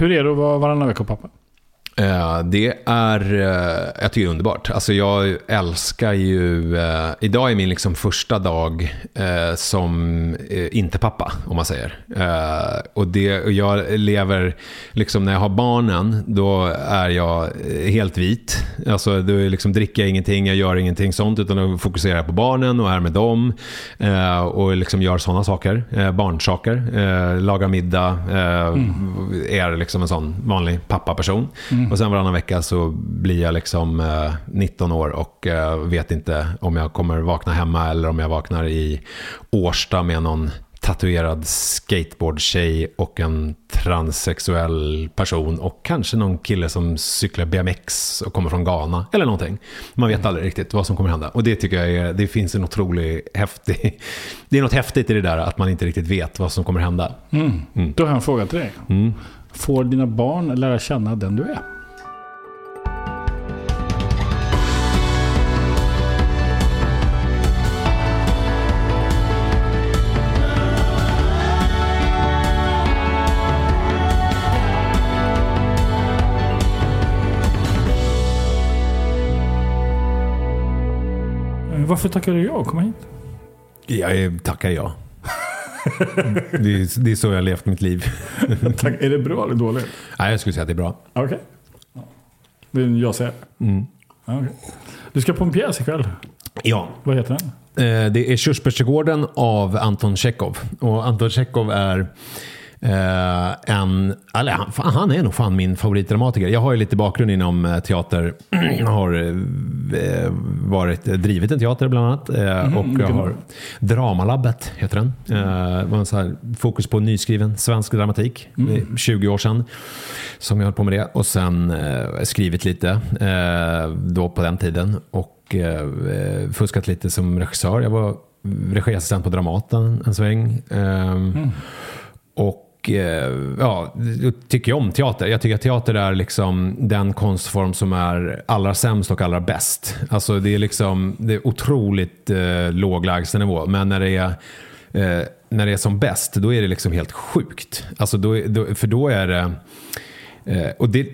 Hur är det att vara varannan vecka-pappa? Eh, det är, eh, jag tycker det är underbart. Alltså jag älskar ju, eh, idag är min liksom första dag som inte pappa, om man säger. och det, jag lever, liksom när jag har barnen, då är jag helt vit. Alltså då liksom dricker jag ingenting, jag gör ingenting sånt, utan då fokuserar jag på barnen och är med dem. och liksom gör sådana saker, barnsaker. lagar middag, mm. är liksom en sån vanlig pappa-person. Mm. Och sen varannan vecka så blir jag liksom eh, 19 år och eh, vet inte om jag kommer vakna hemma eller om jag vaknar i Årsta med någon tatuerad skateboardtjej och en transsexuell person och kanske någon kille som cyklar BMX och kommer från Ghana eller någonting. Man vet aldrig riktigt vad som kommer hända. Och det tycker jag är, det finns en otrolig häftig, det är något häftigt i det där att man inte riktigt vet vad som kommer hända. Mm. Mm. Då har jag en fråga till dig. Mm. Får dina barn lära känna den du är? Varför tackar du ja att komma hit? Jag tackar ja. det, är, det är så jag har levt mitt liv. Tack, är det bra eller dåligt? Nej, jag skulle säga att det är bra. Okej. Okay. Det är en jag säger. Mm. Okay. Du ska på en pjäs ikväll. Ja. Vad heter den? Eh, det är Körsbärsträdgården av Anton Tjechov. Och Anton Tjechov är Uh, en, eller, han, han är nog fan min favoritdramatiker. Jag har ju lite bakgrund inom uh, teater. jag har uh, varit, drivit en teater bland annat. Mm, och jag har Dramalabbet, heter den. Det var en så här, fokus på nyskriven svensk dramatik. Mm. 20 år sedan som jag höll på med det. Och sen skrivit lite då på den tiden. Och fuskat lite som regissör. Jag var regiassistent på Dramaten en sväng. Mm. Och och eh, ja, tycker om teater. Jag tycker att teater är liksom den konstform som är allra sämst och allra bäst. Alltså det är liksom det är otroligt eh, låg lägstanivå. Men när det är eh, när det är som bäst, då är det liksom helt sjukt. Alltså då, då för då är det... Eh, och det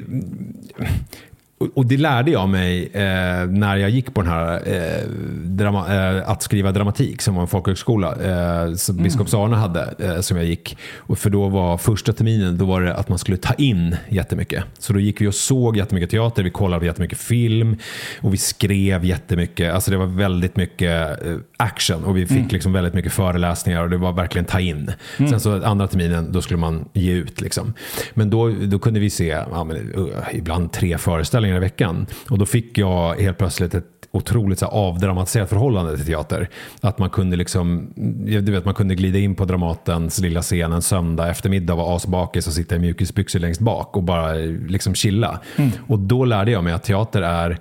och det lärde jag mig eh, när jag gick på den här eh, drama, eh, att skriva dramatik som var en folkhögskola eh, som mm. biskops Arne hade eh, som jag gick. Och för då var första terminen då var det att man skulle ta in jättemycket. Så då gick vi och såg jättemycket teater, vi kollade jättemycket film och vi skrev jättemycket. Alltså det var väldigt mycket eh, action och vi fick mm. liksom väldigt mycket föreläsningar och det var verkligen ta in. Mm. Sen så andra terminen då skulle man ge ut liksom. Men då, då kunde vi se ja, men, uh, ibland tre föreställningar föreställningar i veckan. Och då fick jag helt plötsligt ett otroligt så här, avdramatiserat förhållande till teater. Att man kunde liksom, du vet, man kunde glida in på Dramatens lilla scen en söndag eftermiddag, vara asbakis och sitta i mjukisbyxor längst bak och bara liksom chilla. Mm. Och då lärde jag mig att teater är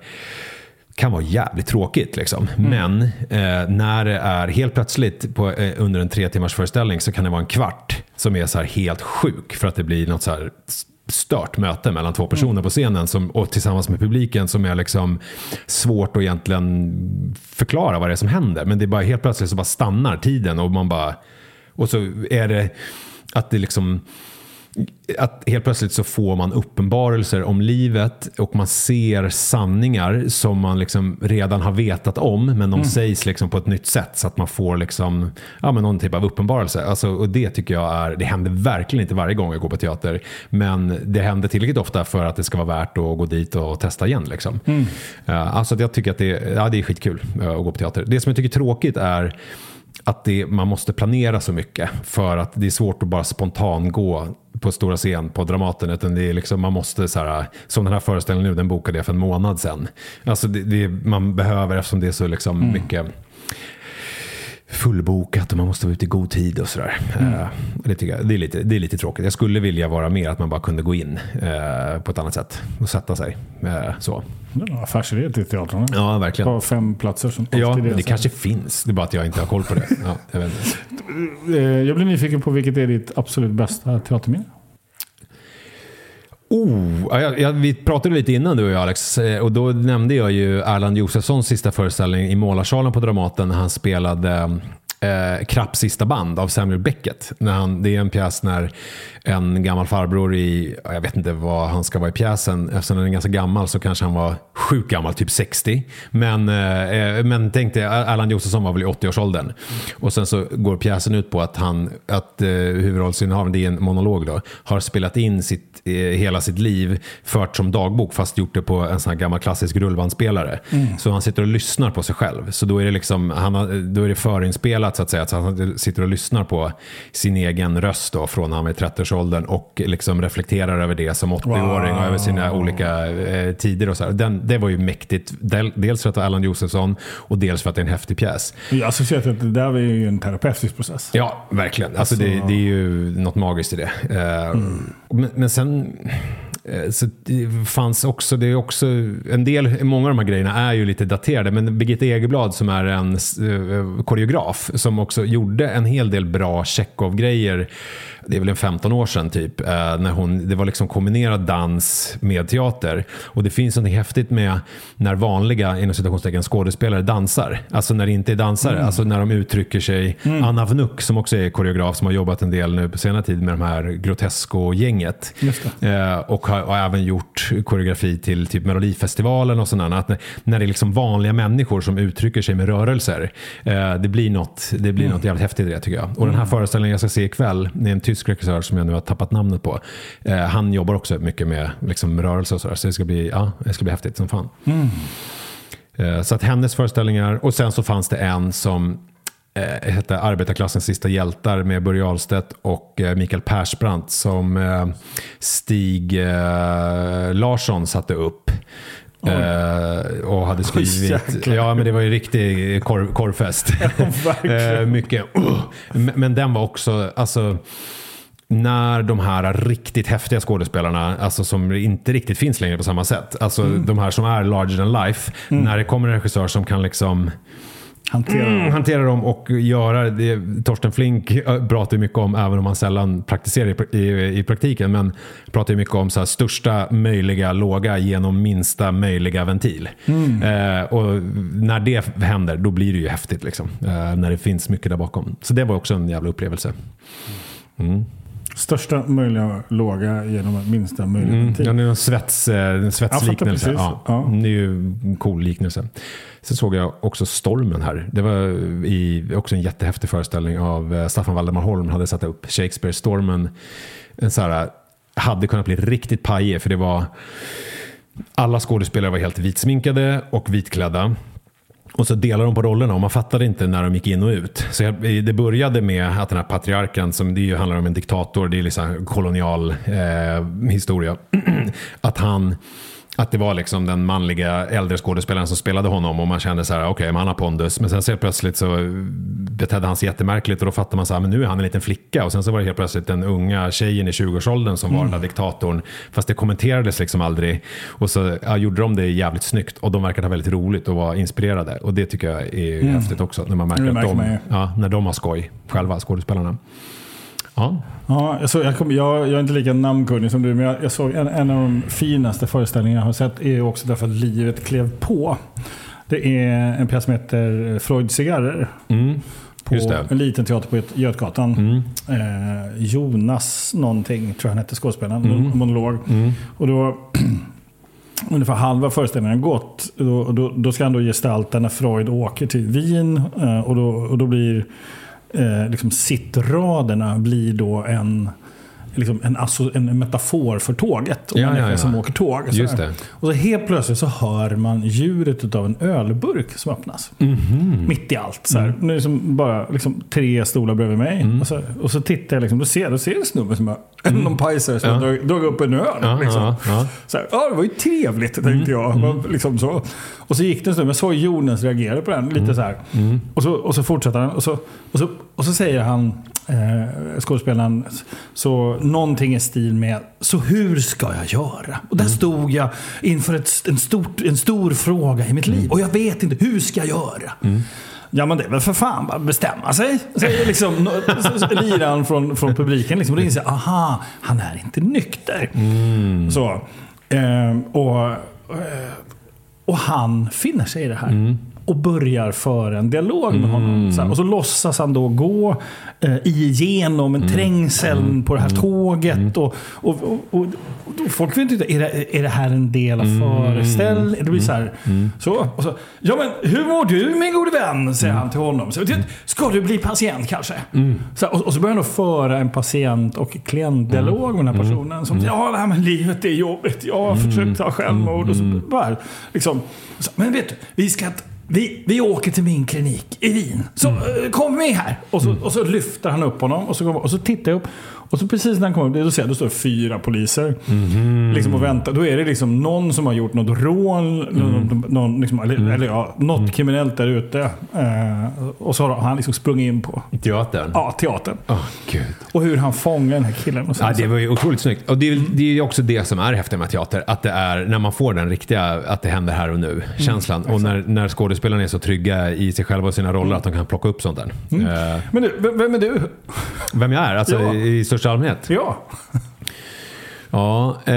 kan vara jävligt tråkigt. Liksom. Mm. Men eh, när det är helt plötsligt på, eh, under en tre timmars föreställning så kan det vara en kvart som är så helt sjuk för att det blir något så här stört möte mellan två personer mm. på scenen som, och tillsammans med publiken som är liksom svårt att egentligen förklara vad det är som händer. Men det är bara helt plötsligt så bara stannar tiden och man bara och så är det att det liksom att helt plötsligt så får man uppenbarelser om livet och man ser sanningar som man liksom redan har vetat om men de mm. sägs liksom på ett nytt sätt så att man får liksom, ja, men någon typ av uppenbarelse. Alltså, och det tycker jag är, det händer verkligen inte varje gång jag går på teater men det händer tillräckligt ofta för att det ska vara värt att gå dit och testa igen. Liksom. Mm. Uh, alltså jag tycker att det, ja, det är skitkul uh, att gå på teater. Det som jag tycker är tråkigt är att det, man måste planera så mycket för att det är svårt att bara spontant gå på stora scen på Dramaten. Utan det är liksom, man måste, så här, som den här föreställningen nu, den bokade jag för en månad sedan. Alltså det, det man behöver eftersom det är så liksom mm. mycket fullbokat och man måste vara ute i god tid och sådär. Mm. Uh, det, tycker jag, det, är lite, det är lite tråkigt. Jag skulle vilja vara mer att man bara kunde gå in uh, på ett annat sätt och sätta sig. Uh, så. Affärsidé till teatrarna. Ja, verkligen. Bara fem platser. Som ja, det, det kanske finns. Det är bara att jag inte har koll på det. Ja, jag, jag blir nyfiken på vilket är ditt absolut bästa teaterminne? Oh, jag, jag, vi pratade lite innan du och jag Alex eh, och då nämnde jag ju Erland Josefssons sista föreställning i Målarsalen på Dramaten när han spelade eh, Krapps sista band av Samuel Beckett. När han, det är en pjäs när en gammal farbror i, jag vet inte vad han ska vara i pjäsen, eftersom den är ganska gammal så kanske han var sjukt gammal, typ 60. Men, eh, men tänk dig, Allan Josefsson var väl i 80-årsåldern. Och sen så går pjäsen ut på att han, att eh, huvudrollsinnehavaren, det är en monolog då, har spelat in sitt, eh, hela sitt liv, fört som dagbok, fast gjort det på en sån här gammal klassisk rullbandspelare. Mm. Så han sitter och lyssnar på sig själv. Så då är det liksom, han har, då är det förinspelat så att säga. Så han sitter och lyssnar på sin egen röst då, från han var i 30-årsåldern och liksom reflekterar över det som 80-åring wow. och över sina olika eh, tider och så. Den, det var ju mäktigt. Dels för att det var Allan Josefsson och dels för att det är en häftig pjäs. Jag associerar att det där var ju en terapeutisk process. Ja, verkligen. Alltså, alltså... Det, det, är ju något magiskt i det. Uh, mm. men, men sen Eh, så det fanns också, det är också, en del, många av de här grejerna är ju lite daterade, men Birgitta Egerblad som är en uh, koreograf som också gjorde en hel del bra Tjechov-grejer det är väl en 15 år sedan typ, eh, när hon, det var liksom kombinerad dans med teater. Och det finns något häftigt med när vanliga inom citationstecken skådespelare dansar. Alltså när det inte är dansare, mm. alltså när de uttrycker sig. Mm. Anna Vnuk som också är koreograf som har jobbat en del nu på senare tid med de här Grotesco-gänget. Eh, och har, har, även gjort koreografi till typ Melodifestivalen och. Att när, när det är liksom vanliga människor som uttrycker sig med rörelser. Eh, det blir något, det blir mm. något jävligt häftigt i det tycker jag. Och den här mm. föreställningen jag ska se ikväll, det är en tysk regissör som jag nu har tappat namnet på. Eh, han jobbar också mycket med liksom, rörelse och sådär. Så det ska bli, ja, det ska bli häftigt som fan. Mm. Eh, så att hennes föreställningar. Och sen så fanns det en som eh, hette Arbetarklassens sista hjältar med Börje Ahlstedt och eh, Mikael Persbrandt som eh, Stig eh, Larsson satte upp. Uh, och hade skrivit... ja, men det var ju riktig korv, korvfest. Ja, mycket. Uh. Men den var också... Alltså, när de här riktigt häftiga skådespelarna, alltså som inte riktigt finns längre på samma sätt, alltså mm. de här som är larger than life, mm. när det kommer en regissör som kan liksom Hantera, mm, hantera dem och göra det. Torsten Flink pratar mycket om, även om han sällan praktiserar i, i, i praktiken, men pratar mycket om så här, största möjliga låga genom minsta möjliga ventil. Mm. Eh, och när det händer, då blir det ju häftigt. Liksom, eh, när det finns mycket där bakom. Så det var också en jävla upplevelse. Mm. Största möjliga låga genom minsta möjliga mm, ventil. Ja, det är en svets, en svetsliknelse. Ja, ja. Det är ju en cool liknelse. Sen såg jag också Stormen här. Det var i, också en jättehäftig föreställning av eh, Staffan Valdemar Holm. hade satt upp Shakespeare Stormen. En så här, hade kunnat bli riktigt pajig för det var alla skådespelare var helt vitsminkade och vitklädda. Och så delar de på rollerna och man fattade inte när de gick in och ut. Så det började med att den här patriarken, som det ju handlar om en diktator, det är liksom kolonial eh, historia. att han att det var liksom den manliga äldre skådespelaren som spelade honom och man kände så här, okej, okay, han har pondus. Men sen så helt plötsligt så betedde han sig jättemärkligt och då fattade man så här, men nu är han en liten flicka. Och sen så var det helt plötsligt den unga tjejen i 20-årsåldern som mm. var den där diktatorn. Fast det kommenterades liksom aldrig. Och så ja, gjorde de det jävligt snyggt och de verkade ha väldigt roligt och var inspirerade. Och det tycker jag är mm. häftigt också, när man märker, att de, ja, när de har skoj själva, skådespelarna. Ja. Ja, jag, såg, jag, kom, jag, jag, är inte lika namnkunnig som du, men jag, jag såg en, en, av de finaste föreställningarna jag har sett är också därför att livet klev på. Det är en pjäs som heter Freud cigarrer. Mm, på en liten teater på Götgatan. Mm. Eh, Jonas någonting, tror jag han hette, skådespelaren. Mm. Monolog. Mm. Och då, ungefär halva föreställningen gått. Då, då, då ska han då gestalta när Freud åker till Wien. Eh, och, då, och då blir eh, liksom sittraderna blir då en, liksom en, en metafor för tåget. Och ja, ja, ja. som åker tåg. Det. Och så helt plötsligt så hör man ljudet av en ölburk som öppnas. Mm -hmm. Mitt i allt. Så här. Mm. Nu är det bara liksom, tre stolar bredvid mig. Mm. Och, så, och så tittar jag, liksom, då ser, då ser jag snubben som har mm. någon pajsare som ja. har dragit upp en öl. Ja, liksom. ja. Så här, ja, det var ju trevligt tänkte mm. jag. Mm. Liksom så. Och så gick det en stund, jag såg Jonas reagera på den. Lite mm. så här. Och, så, och så fortsätter han. Och så, och så, och så säger han, eh, skådespelaren, så någonting i stil med Så hur ska jag göra? Och där mm. stod jag inför ett, en, stort, en stor fråga i mitt liv. Mm. Och jag vet inte, hur ska jag göra? Mm. Ja men det är väl för fan bara bestämma sig. Säger liksom liran från, från publiken. Liksom, och då inser jag, aha, han är inte nykter. Mm. Så, eh, och, eh, och han finner sig i det här. Mm. och börjar föra en dialog med honom. Så här, och så låtsas han då gå eh, igenom en trängsel på det här tåget. Och, och, och, och, folk vet inte, är det, är det här en del av föreställningen? Det blir så här, så, så, ja men hur mår du min gode vän? Säger han till honom. Så, Ska du bli patient kanske? Så här, och, och så börjar han då föra en patient och klientdialog med den här personen. Som säger, ja här med livet är jobbigt. Jag har försökt ta självmord. Och så, bara, liksom, så, men vet du, vi ska vi, vi åker till min klinik i Wien. Så eh, kom med här! Och så, och så lyfter han upp honom och så, och så tittar jag upp. Och så precis när han kommer upp, då ser jag, då står det fyra poliser. Liksom och väntar. Då är det liksom någon som har gjort något rån. Någon, någon, liksom, eller, eller ja, något kriminellt där ute. Eh, och så har han liksom sprungit in på Teatern? ja, teatern. Åh, gud. Och hur han fångar den här killen. Och sen, Ja, det var ju otroligt snyggt. Och det är, det är också det som är häftigt med teater. Att det är när man får den riktiga, att det händer här och nu känslan. och när, när skådespelarna är så trygga i sig själva och sina roller att de kan plocka upp sånt där. Eh, Men du, vem är du? vem jag är, alltså Ja. i största allmänhet. Ja. Ja, eh,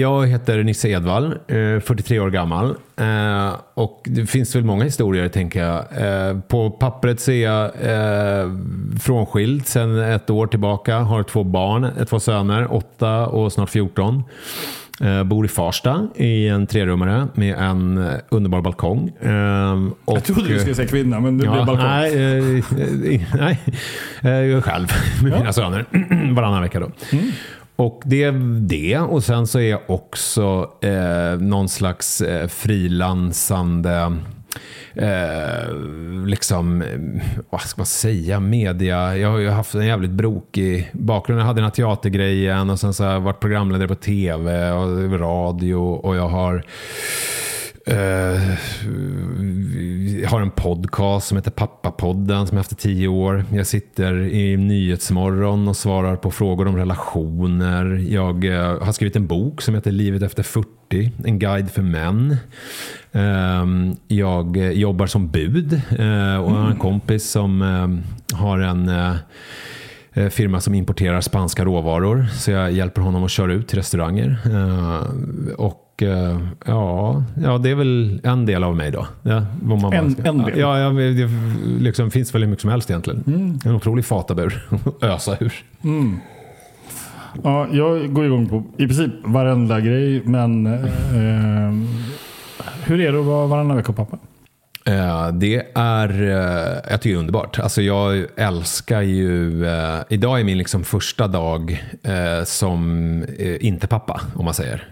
jag heter Nisse Edvall, eh, 43 år gammal. Eh, och det finns väl många historier tänker jag. Eh, på pappret ser jag eh, frånskild sedan ett år tillbaka. Har två barn, eh, två söner, åtta och snart 14. Eh, bor i Farsta i en trerummare med en eh, underbar balkong. Eh, och, Jag trodde du skulle säga kvinna, men det blev balkong. Nej, eh, nej. Jag är själv med mina söner varannan vecka. Då. Mm. Och det är det. Och sen så är jag också eh, någon slags eh, frilansande Eh, liksom, vad ska man säga, media. Jag har ju haft en jävligt brokig bakgrund. Jag hade den här teatergrejen och sen så har jag varit programledare på tv och radio och jag har jag har en podcast som heter Pappapodden som jag haft i tio år. Jag sitter i Nyhetsmorgon och svarar på frågor om relationer. Jag eh, har skrivit en bok som heter Livet efter 40, en guide för män. Eh, jag eh, jobbar som bud och jag har en kompis som har en firma som importerar spanska råvaror. Så jag hjälper honom att köra ut till restauranger. Eh, och eh, ja, ja, det är väl en del av mig då. Ja, man En- ska- en del. Ja, ja, det liksom, finns väl hur mycket som helst egentligen. Mm. En otrolig fatabur att ösa ur. Ja, jag går igång på i princip varenda grej, men eh, hur är det att vara varannan vecka pappa? Eh, Eh, det är, eh, jag tycker det är underbart. Alltså jag älskar ju, eh, idag är min liksom första dag som inte pappa, om man säger.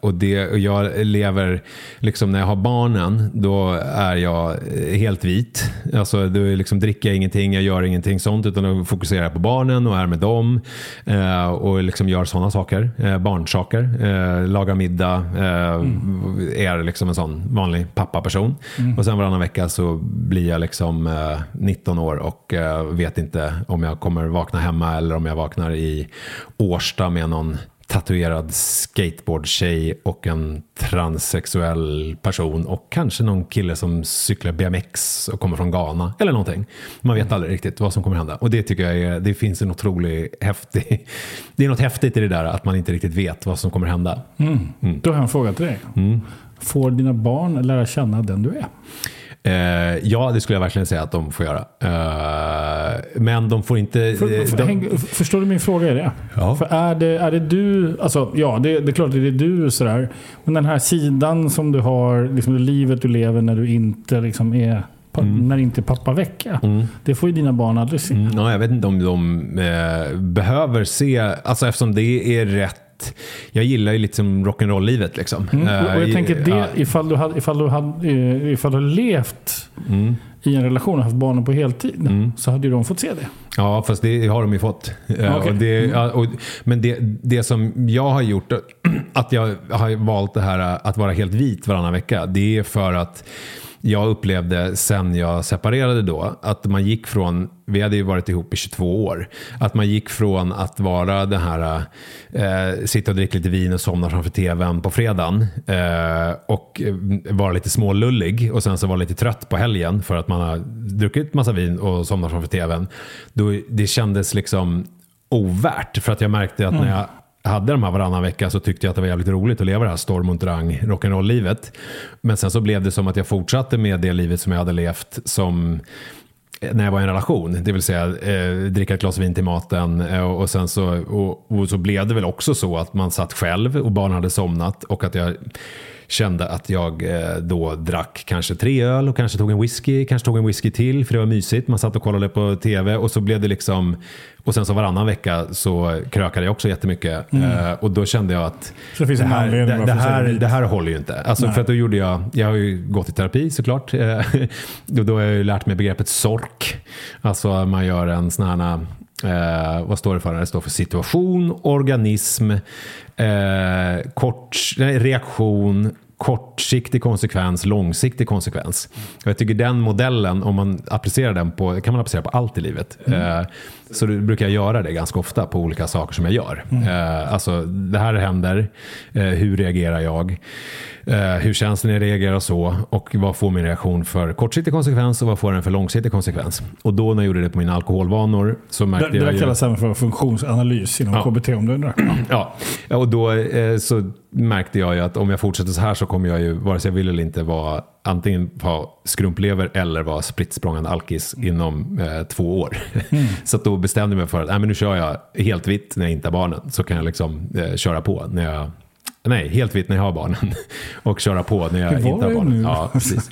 Och det, och jag lever, liksom när jag har barnen, då är jag helt vit. Alltså då liksom dricker jag ingenting, jag gör ingenting sånt, utan då fokuserar jag på barnen och är med dem. Eh, och liksom gör sådana saker, eh, barnsaker. Eh, lagar middag, eh, är liksom en sån vanlig pappaperson. Och sen varannan vecka så blir jag liksom eh, 19 år och eh, vet inte om jag kommer vakna hemma eller om jag vaknar i Årsta med någon tatuerad skateboardtjej och en transsexuell person och kanske någon kille som cyklar BMX och kommer från Ghana eller någonting. Man vet aldrig riktigt vad som kommer hända och det tycker jag är, det finns en otrolig häftig, det är något häftigt i det där att man inte riktigt vet vad som kommer hända. Då har jag en fråga till dig. Får dina barn lära känna den du är? Eh, ja, det skulle jag verkligen säga att de får göra. Eh, men de får inte... För, eh, för, de, häng, förstår du min fråga i det? Ja. För är det, är det du, alltså ja det, det är klart att det är du sådär. Men den här sidan som du har, liksom det livet du lever när du inte liksom är, pa- när inte är pappavecka. Det får ju dina barn aldrig se. Mm, ja, jag vet inte om de eh, behöver se, alltså eftersom det är rätt jag gillar ju lite som rock'n'roll-livet liksom. Mm. Och, jag Eh, tänker det, ja, ifall du hade, ifall du hade, eh, ifall du hade levt Mm. i en relation och haft barnen på heltid. Så hade ju de fått se det. Ja, fast det har de ju fått. Eh. Mm. Och det, ja, och, men det, det som jag har gjort, att jag har valt det här att vara helt vit varannan vecka, det är för att jag upplevde sen jag separerade då, att man gick från, vi hade ju varit ihop i 22 år, att man gick från att vara det här, eh, sitta och dricka lite vin och somna framför tvn på fredagen eh, och vara lite smålullig och sen så vara lite trött på helgen för att man har druckit massa vin och somnat framför tvn. Då, det kändes liksom ovärt för att jag märkte att när jag hade de här varannan vecka så tyckte jag att det var jävligt roligt att leva det här storm och drang rock'n'roll-livet. Men sen så blev det som att jag fortsatte med det livet som jag hade levt som eh, när jag var i en relation, det vill säga eh, dricka ett glas vin till maten eh, och sen så, och, och, så blev det väl också så att man satt själv och barnen hade somnat och att jag kände att jag eh, då drack kanske tre öl och kanske tog en whisky, kanske tog en whisky till för det var mysigt. Man satt och kollade på tv och så blev det liksom och sen så varannan vecka så krökade jag också jättemycket. Mm. Uh, och då kände jag att det, det, här, det, det, här, det här håller ju inte. Alltså, för att då gjorde jag, jag har ju gått i terapi såklart. Uh, då har jag ju lärt mig begreppet SORK. Alltså man gör en sån här Eh, vad står det för? Det står för situation, organism, eh, kort, nej, reaktion, kortsiktig konsekvens, långsiktig konsekvens. Och jag tycker den modellen, om man applicerar den på, kan man applicera på allt i livet. Mm. Eh, så brukar jag göra det ganska ofta på olika saker som jag gör. Mm. Eh, alltså, det här händer, eh, hur reagerar jag? Eh, hur känns det när jag reagerar så? Och vad får min reaktion för kortsiktig konsekvens och vad får den för långsiktig konsekvens? Och då när jag gjorde det på mina alkoholvanor så märkte det, jag... Det där kallas även för funktionsanalys inom ja. KBT om du undrar. Ja, och då så märkte jag ju att om jag fortsätter så här så kommer jag ju, vare sig jag vill eller inte, vara antingen ha skrumplever eller vara spritt alkis inom eh, två år. Mm. så då bestämde jag mig för att äh, men nu kör jag helt vitt när jag inte har barnen. Så kan jag liksom eh, köra på när jag Nej, helt vitt när jag har barnen. Och köra på när jag inte har barnen. Nu? Ja, precis.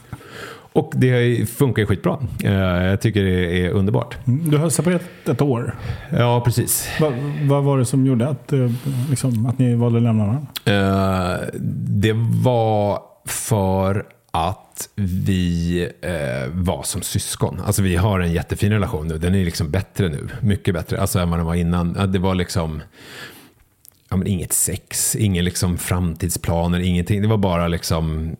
Och det funkar ju skitbra. Eh, jag tycker det är underbart. Mm, du har separerat ett år. Ja, precis. Va, vad var det som gjorde att, eh, liksom, att ni valde att lämna varandra? Uh, det var för att vi eh, var som syskon. Alltså vi har en jättefin relation nu. Den är liksom bättre nu. Mycket bättre alltså, än vad den var innan. Det var liksom ja, men inget sex, inga liksom framtidsplaner, ingenting. Det var bara liksom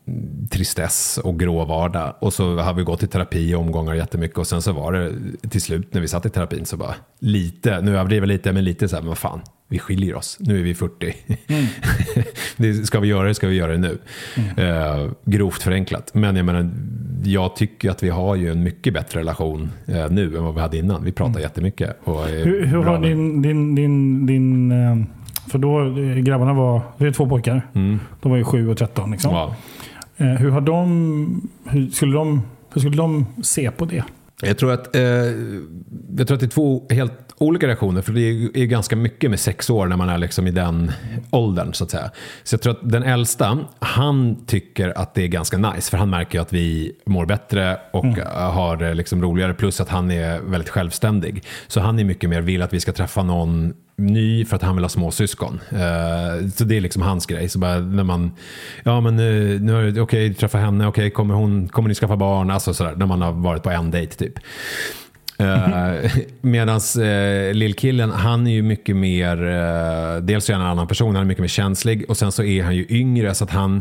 tristess och grå vardag. Och så har vi gått i terapi i omgångar jättemycket och sen så var det till slut när vi satt i terapin så bara lite, nu överdriver jag lite, men lite så här, men vad fan, vi skiljer oss. Nu är vi 40. Mm. det, ska vi göra det ska vi göra det nu. Mm. Uh, grovt förenklat. Men jag menar, jag tycker att vi har ju en mycket bättre relation uh, nu än vad vi hade innan. Vi pratar mm. jättemycket. Och hur, hur har din, din, din, din uh för då, eh, grabbarna var, det är två pojkar. Mm. De var ju 7 och 13. Liksom. Wow. Eh, hur, har de, hur, skulle de, hur skulle de se på det? Jag tror, att, eh, jag tror att det är två helt olika reaktioner. För det är, är ganska mycket med sex år när man är liksom i den åldern. Så att säga. Så jag tror att den äldsta, han tycker att det är ganska nice. För han märker att vi mår bättre och mm. har liksom roligare. Plus att han är väldigt självständig. Så han är mycket mer vill att vi ska träffa någon ny för att han vill ha småsyskon. Uh, eh, så det är liksom hans grej. Så bara när man, ja men eh, nu, nu okej, okay, träffa henne, okej, okay, kommer, kommer ni skaffa barn? Alltså sådär, när man har varit på en dejt typ. Eh, uh, Medan uh, lillkillen, han är ju mycket mer, uh, dels är han en annan person, han är mycket mer känslig och sen så är han ju yngre så att han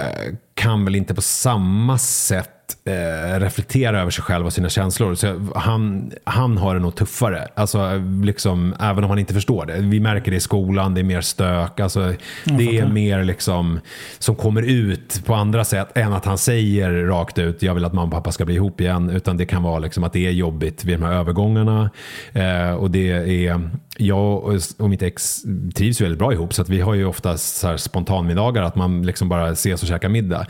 uh, kan väl inte på samma sätt eh, reflektera över sig själv och sina känslor. Så han, han har det nog tuffare. Alltså, liksom, även om han inte förstår det. Vi märker det i skolan, det är mer stök. Alltså, det är mer liksom, som kommer ut på andra sätt än att han säger rakt ut jag vill att mamma och pappa ska bli ihop igen. Utan det kan vara liksom att det är jobbigt vid de här övergångarna. Eh, och det är, jag och mitt ex trivs väldigt bra ihop så att vi har ju oftast så här spontanmiddagar att man liksom bara ses och käkar middag.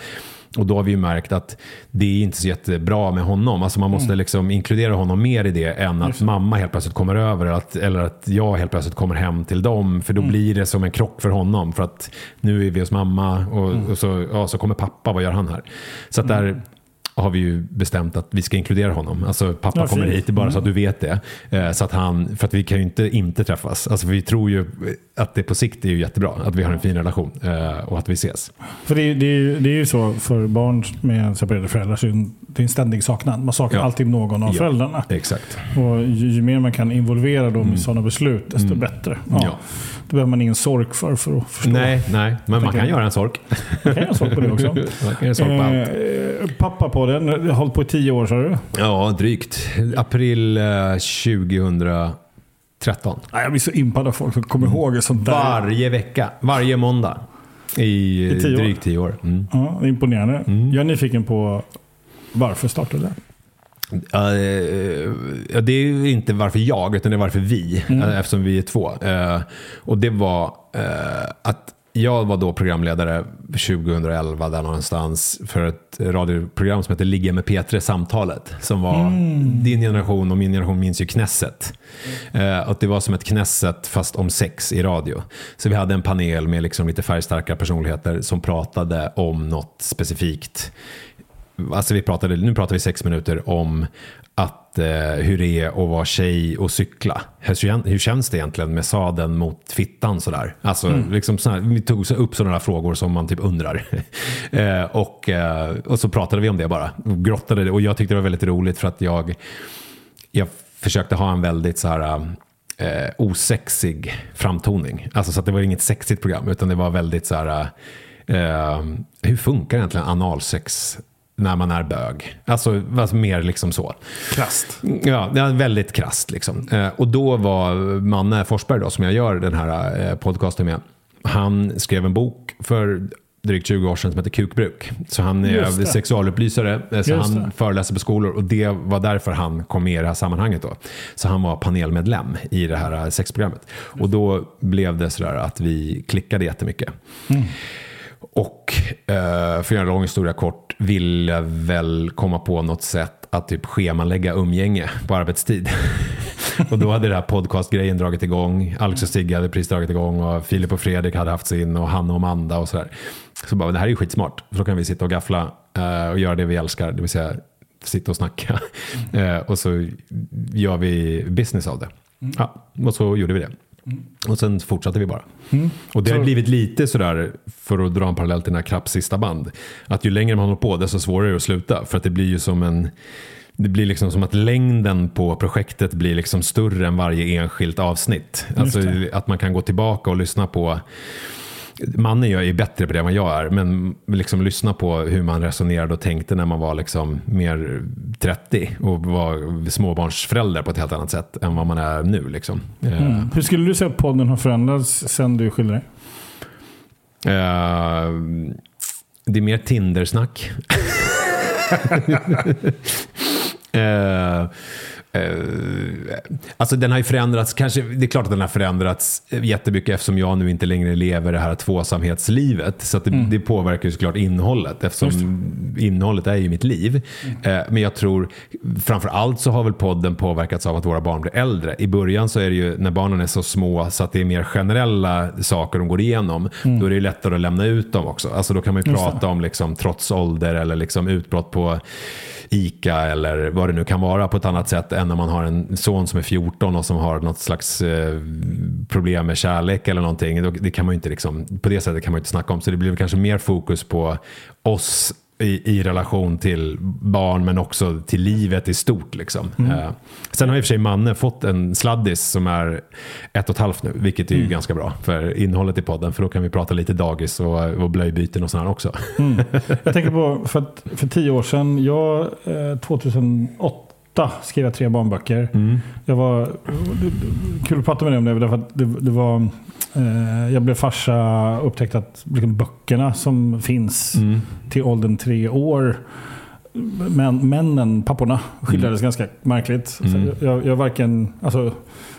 Och då har vi ju märkt att det är inte så jättebra med honom. Alltså man måste mm. liksom inkludera honom mer i det än att mamma helt plötsligt kommer över att, eller att jag helt plötsligt kommer hem till dem. För då mm. blir det som en krock för honom. För att nu är vi hos mamma och, mm. och så, ja, så kommer pappa, vad gör han här? Så att där, har vi ju bestämt att vi ska inkludera honom. Alltså pappa ja, kommer hit, bara mm. så att du vet det. Eh, så att han, för att vi kan ju inte inte träffas. Alltså vi tror ju att det på sikt är ju jättebra att vi har en fin relation eh, och att vi ses. För det är, det är, det är ju så för barn med separerade föräldrar så det är en ständig saknad. Man saknar ja. alltid någon av ja, föräldrarna. Exakt. Och ju, ju, mer man kan involvera dem mm. i sådana beslut desto mm. bättre. Ja. Det behöver man ingen sork för, för att förstå. Nej, nej men man kan göra en sork. Man kan göra en sork på det också. man kan sork på allt. Eh, pappa på den, har hållit på i tio år sa du? Ja, drygt. April 2013. Eh, jag blir så impad av folk som kommer mm. ihåg sånt där. Varje vecka, varje måndag. I, I tio drygt tio år. Mm. Ja, imponerande. Mm. Jag är nyfiken på varför startade det? Uh, det är inte varför jag, utan det är varför vi, mm. uh, eftersom vi är två. Uh, och det var att jag var då programledare 2011 där någonstans för ett radioprogram som heter Ligga med Petre Samtalet. Som var mm. din generation och min generation minns ju Knesset. Mm. och det var som ett Knesset fast om sex i radio. Så vi hade en panel med liksom lite färgstarka personligheter som pratade om något specifikt Alltså vi pratade, nu pratar vi sex minuter om att, eh, hur det är att vara tjej och cykla. Hur, hur känns det egentligen med saden mot fittan sådär? Alltså, mm. liksom sådär, vi tog upp sådana frågor som man typ undrar. eh, och, eh, och så pratade vi om det bara. Och grottade Och jag tyckte det var väldigt roligt för att jag, jag försökte ha en väldigt så här, eh, osexig framtoning. Alltså så att det var inget sexigt program utan det var väldigt så här, eh, hur funkar egentligen analsex när man är bög. Alltså, alltså mer liksom så. Krasst. Ja, väldigt krasst. Liksom. Eh, och då var Manne Forsberg, då, som jag gör den här eh, podcasten med, han skrev en bok för drygt 20 år sedan som heter Kukbruk. Så han är sexualupplysare, eh, så Just han det. föreläser på skolor och det var därför han kom med i det här sammanhanget. Då. Så han var panelmedlem i det här sexprogrammet. Och då blev det sådär att vi klickade jättemycket. Mm. Och eh, för att göra en lång historia kort ville väl komma på något sätt att typ schemalägga umgänge på arbetstid. och då hade det här podcastgrejen dragit igång. Alex och Stigge hade precis dragit igång och Filip och Fredrik hade haft sin och Hanna och Amanda och sådär. Så bara, det här är ju skitsmart. För då kan vi sitta och gaffla eh, och göra det vi älskar, det vill säga sitta och snacka. Mm. Eh, och så gör vi business av det. Mm. Ja, och så gjorde vi det. Mm. Och sen fortsatte vi bara. Mm. Och det har blivit lite sådär, för att dra en parallell till den här Krapps sista band, att ju längre man håller på desto svårare är det att sluta. För att det blir ju som en det blir liksom som att längden på projektet blir liksom större än varje enskilt avsnitt. Alltså att man kan gå tillbaka och lyssna på Mannen jag är bättre på det än vad jag är, men liksom lyssna på hur man resonerade och tänkte när man var liksom mer 30 och var småbarnsförälder på ett helt annat sätt än vad man är nu. Liksom. Mm. Eh. Hur skulle du säga att podden har förändrats sen du skilde dig? Uh, det är mer Tindersnack. Uh, alltså den har ju förändrats, kanske, det är klart att den har förändrats jättemycket eftersom jag nu inte längre lever det här tvåsamhetslivet. Så det, mm. det, påverkar ju såklart innehållet eftersom innehållet är ju mitt liv. Mm. Uh, men jag tror framför allt så har väl podden påverkats av att våra barn blir äldre. I början så är det ju när barnen är så små så att det är mer generella saker de går igenom. Mm. Då är det lättare att lämna ut dem också. Alltså då kan man ju prata om liksom, trots ålder eller liksom utbrott på ICA eller vad det nu kan vara på ett annat sätt än när man har en son som är 14 och som har något slags eh, problem med kärlek eller någonting. Det kan man inte liksom, på det sättet kan man inte snacka om. Så det blir kanske mer fokus på oss i, i relation till barn men också till livet i stort. Liksom. Mm. Eh, sen har i och för sig Manne fått en sladdis som är ett och ett halvt nu, vilket är ju mm. ganska bra för innehållet i podden. För då kan vi prata lite dagis och, och blöjbyten och sådär också. Mm. Jag tänker på, för, att, för tio år sedan, jag, eh, 2008 skrev jag tre barnböcker. Mm. Jag var, kul att prata med dig om det, därför att det, det var Eh, jag blev farsa och upptäckte att liksom, böckerna som finns mm. till åldern tre år men, männen, papporna, skildrades mm. ganska märkligt. Mm. Jag, jag varken, alltså,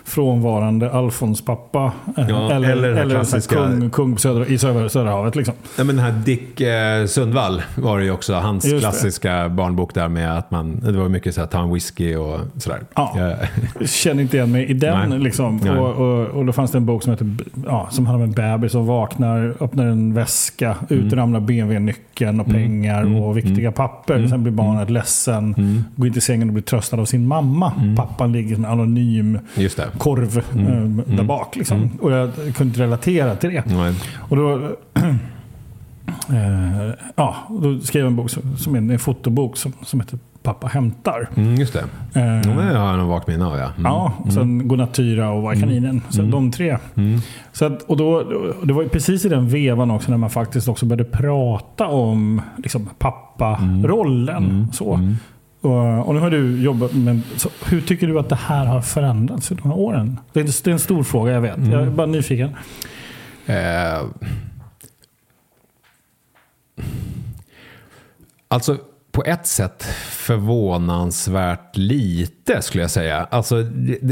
frånvarande Alfons-pappa. Eh, ja, eller, eller, eller klassiska... kung, kung söder, i söder, Söderhavet. Liksom. Ja, men den här Dick eh, Sundvall var det ju också. Hans Just klassiska det. barnbok där med att man, det var mycket så här, ta en whisky och sådär. Ja, jag känner inte igen mig i den. Nej. Liksom. Nej. Och, och, och då fanns det en bok som, heter, ja, som handlar om en bebis som vaknar, öppnar en väska, ut mm. ramlar BMW-nyckeln och mm. pengar mm. och viktiga mm. papper. Mm. Sen blir barnet ledsen, mm. går in till sängen och blir tröstad av sin mamma. Mm. Pappan ligger som anonym. Just det korv mm. äh, där mm. bak. Liksom. Mm. Och jag kunde inte relatera till det. Nej. Och då, äh, ja, då skrev jag en bok som, är en, fotobok som, som heter Pappa hämtar. Mm, just det. Äh, det har jag nog vagt minne av. Ja, mm. ja och sen mm. Gonatyra och Vargkaninen. Mm. Så de tre. Så att, och då, det var precis i den vevan också när man faktiskt också började prata om liksom, papparollen. Så. Och, och nu har du jobbat med... hur tycker du att det här har förändrats i de här åren? Det är, det är en stor fråga, jag vet. Mm. Jag är bara nyfiken. Eh, alltså, på ett sätt förvånansvärt lite skulle jag säga. Alltså,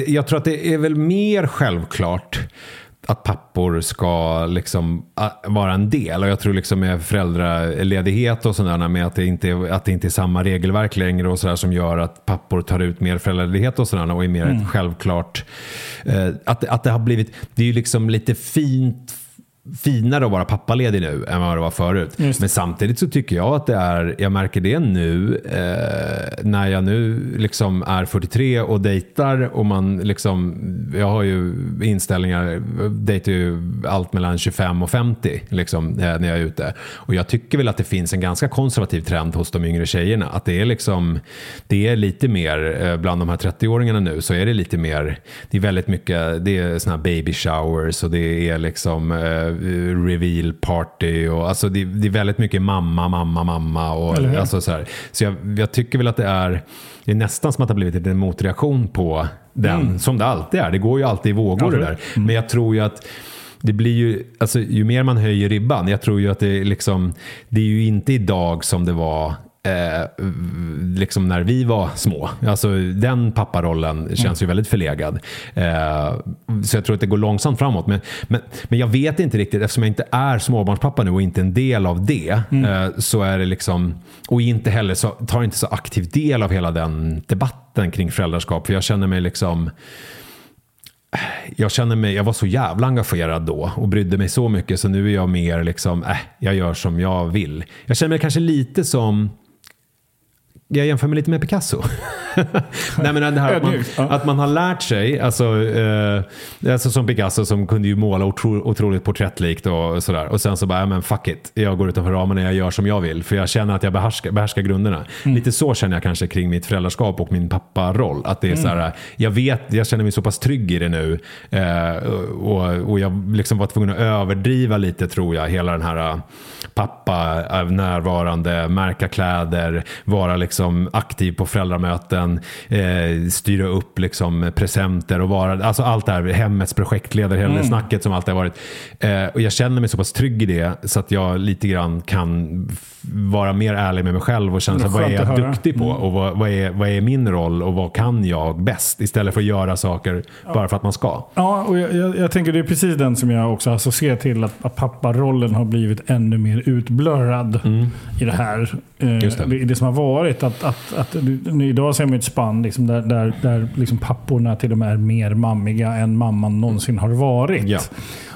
jag tror att det är väl mer självklart att pappor ska liksom vara en del. Och jag tror liksom med föräldraledighet och sådär med att det inte är, att det inte är samma regelverk längre och sådär som gör att pappor tar ut mer föräldraledighet och sådär och är mer mm. ett självklart. Eh, att, att det har blivit, det är ju liksom lite fint finare att vara pappaledig nu än vad det var förut. Men samtidigt så tycker jag att det är, jag märker det nu eh, när jag nu liksom är 43 och dejtar och man liksom, jag har ju inställningar, dejtar ju allt mellan 25 och 50 liksom eh, när jag är ute. Och jag tycker väl att det finns en ganska konservativ trend hos de yngre tjejerna. Att det är liksom, det är lite mer, eh, bland de här 30-åringarna nu så är det lite mer, det är väldigt mycket, det är sådana här baby showers och det är liksom eh, reveal party och alltså det, det, är väldigt mycket mamma, mamma, mamma. Och, alltså så här. så jag, jag, tycker väl att det är, det är nästan som att det har blivit en motreaktion på den, mm. som det alltid är. Det går ju alltid i vågor det där. Mm. Men jag tror ju att det blir ju, alltså, ju mer man höjer ribban, jag tror ju att det liksom, det är ju inte idag som det var eh, liksom när vi var små. Alltså, den papparollen känns mm. ju väldigt förlegad. Eh, så jag tror att det går långsamt framåt. Men, men, men jag vet inte riktigt, eftersom jag inte är småbarnspappa nu och inte en del av det, mm. eh, så är det liksom, och inte heller så, tar inte så aktiv del av hela den debatten kring föräldraskap. För jag känner mig liksom jag känner mig, jag var så jävla engagerad då och brydde mig så mycket så nu är jag mer liksom, äh, jag gör som jag vill. Jag känner mig kanske lite som jag jämför mig lite med Picasso. Nej, men det här att, man, att man har lärt sig, alltså, eh, alltså som Picasso som kunde ju måla otro, otroligt porträttlikt och sådär. Och sen så bara, ja, men fuck it, jag går utanför ramarna, jag gör som jag vill. För jag känner att jag behärskar, behärskar grunderna. Mm. Lite så känner jag kanske kring mitt föräldraskap och min papparoll. Att det är mm. så här, jag vet, jag känner mig så pass trygg i det nu. Eh, och, och jag liksom var tvungen att överdriva lite tror jag, hela den här pappa närvarande, märka kläder, vara liksom aktiv på föräldramöten, eh, styra upp liksom presenter och vara, alltså allt det här, hemmets projektledare, hela mm. det snacket som alltid har varit. Eh, och jag känner mig så pass trygg i det så att jag lite grann kan vara mer ärlig med mig själv och känna så, vad är jag duktig på mm. och vad, vad, är, vad är min roll och vad kan jag bäst istället för att göra saker ja. bara för att man ska. Ja, och jag, jag, jag, tänker det är precis den som jag också associerar till att, att papparollen har blivit ännu mer utblurrad mm. i det här. Eh, det. det. som har varit att, att, att, att idag ser man ett spann liksom där, där, där liksom papporna till och med är mer mammiga än mamman någonsin har varit. Ja.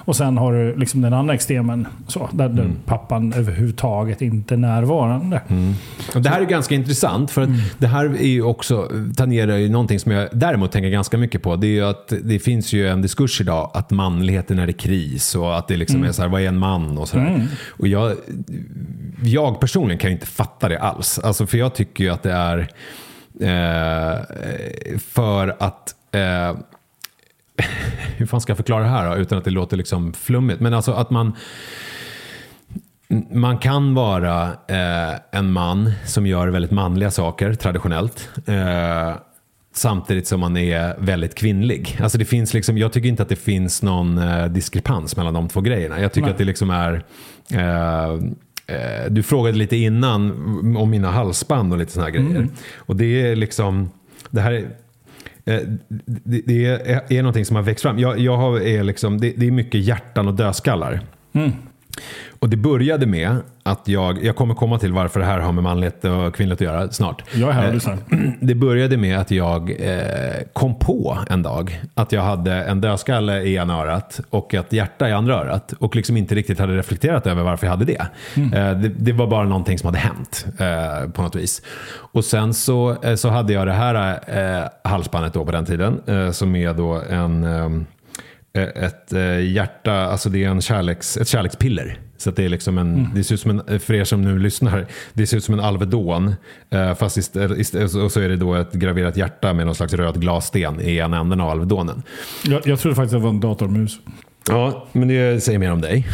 Och sen har du liksom den andra extremen, så, där, mm. pappan överhuvudtaget inte är närvarande. Mm. Och det här är ganska intressant, för att mm. det här är ju också, tangerar ju någonting som jag däremot tänker ganska mycket på. Det är ju att det finns ju en diskurs idag att manligheten är i kris och att det liksom mm. är så här, vad är en man och sådär. Mm. Och jag, jag personligen kan ju inte fatta det alls. Alltså, för jag tycker ju att det är eh, för att eh, hur fan ska jag förklara det här då, utan att det låter liksom flummigt? Men alltså att man man kan vara eh, en man som gör väldigt manliga saker traditionellt. Eh, samtidigt som man är väldigt kvinnlig. Alltså det finns liksom, jag tycker inte att det finns någon eh, diskrepans mellan de två grejerna. Jag tycker Nej. att det liksom är eh, eh, du frågade lite innan om mina halsband och lite sådana här grejer. Mm. Och det är liksom, det här är, Eh, det, är, är någonting som har växt fram. Jag, jag har, är liksom, det, det är mycket hjärtan och dödskallar. Mm. Och det började med att jag, jag kommer komma till varför det här har med manlighet och kvinnligt att göra snart. Jag är här och lyssnar. Eh, det började med att jag eh, kom på en dag att jag hade en dödskalle i ena örat och ett hjärta i andra örat och liksom inte riktigt hade reflekterat över varför jag hade det. Mm. Eh, det, det, var bara någonting som hade hänt på något vis. Och sen så, så hade jag det här halsbandet då på den tiden som är då en ett hjärta, alltså det är en kärleks, ett kärlekspiller. Så det är liksom en, mm. det ser ut som en, för er som nu lyssnar, det ser ut som en Alvedon. Eh, fast istället, istället, och så är det då ett graverat hjärta med någon slags röd glassten i ena änden av Alvedonen. Jag, jag trodde faktiskt att det var en datormus. Ja, men det säger mer om dig.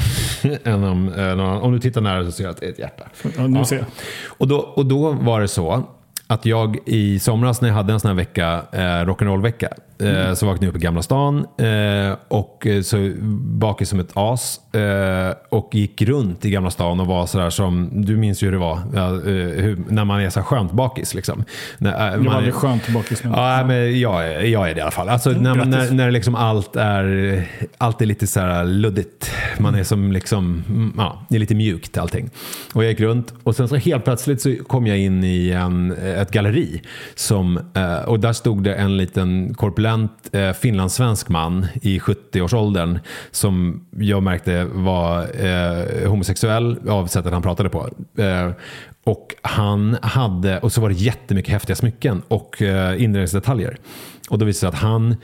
än om, eh, om du tittar nära så ser du att det är ett hjärta. Ja, nu ja. ser jag. Och då, och då var det så att jag i somras när jag hade en sån här vecka, eh, rock'n'roll-vecka, Eh, så vaknade jag upp i Gamla stan eh, och eh, så bakis som ett as eh, och gick runt i Gamla stan och var sådär som, du minns ju hur det var, ja, eh, hur, när man är så skönt bakis liksom. När, Det var aldrig skönt bakis. Men... Ja, men jag, jag är det i alla fall. Alltså, när, grattis. när, när liksom allt är, allt är lite så här luddigt. Man är som liksom, mm, ja, det är lite mjukt allting. Och jag gick runt och sen så helt plötsligt så kom jag in i en, ett galleri. Som, eh, och där stod det en liten korpulent eh, finlandssvensk man i 70-årsåldern som jag märkte var eh, homosexuell av sättet han pratade på. Eh, och han hade, och så var det jättemycket häftiga smycken och eh, inredningsdetaljer. Och då visade det sig att han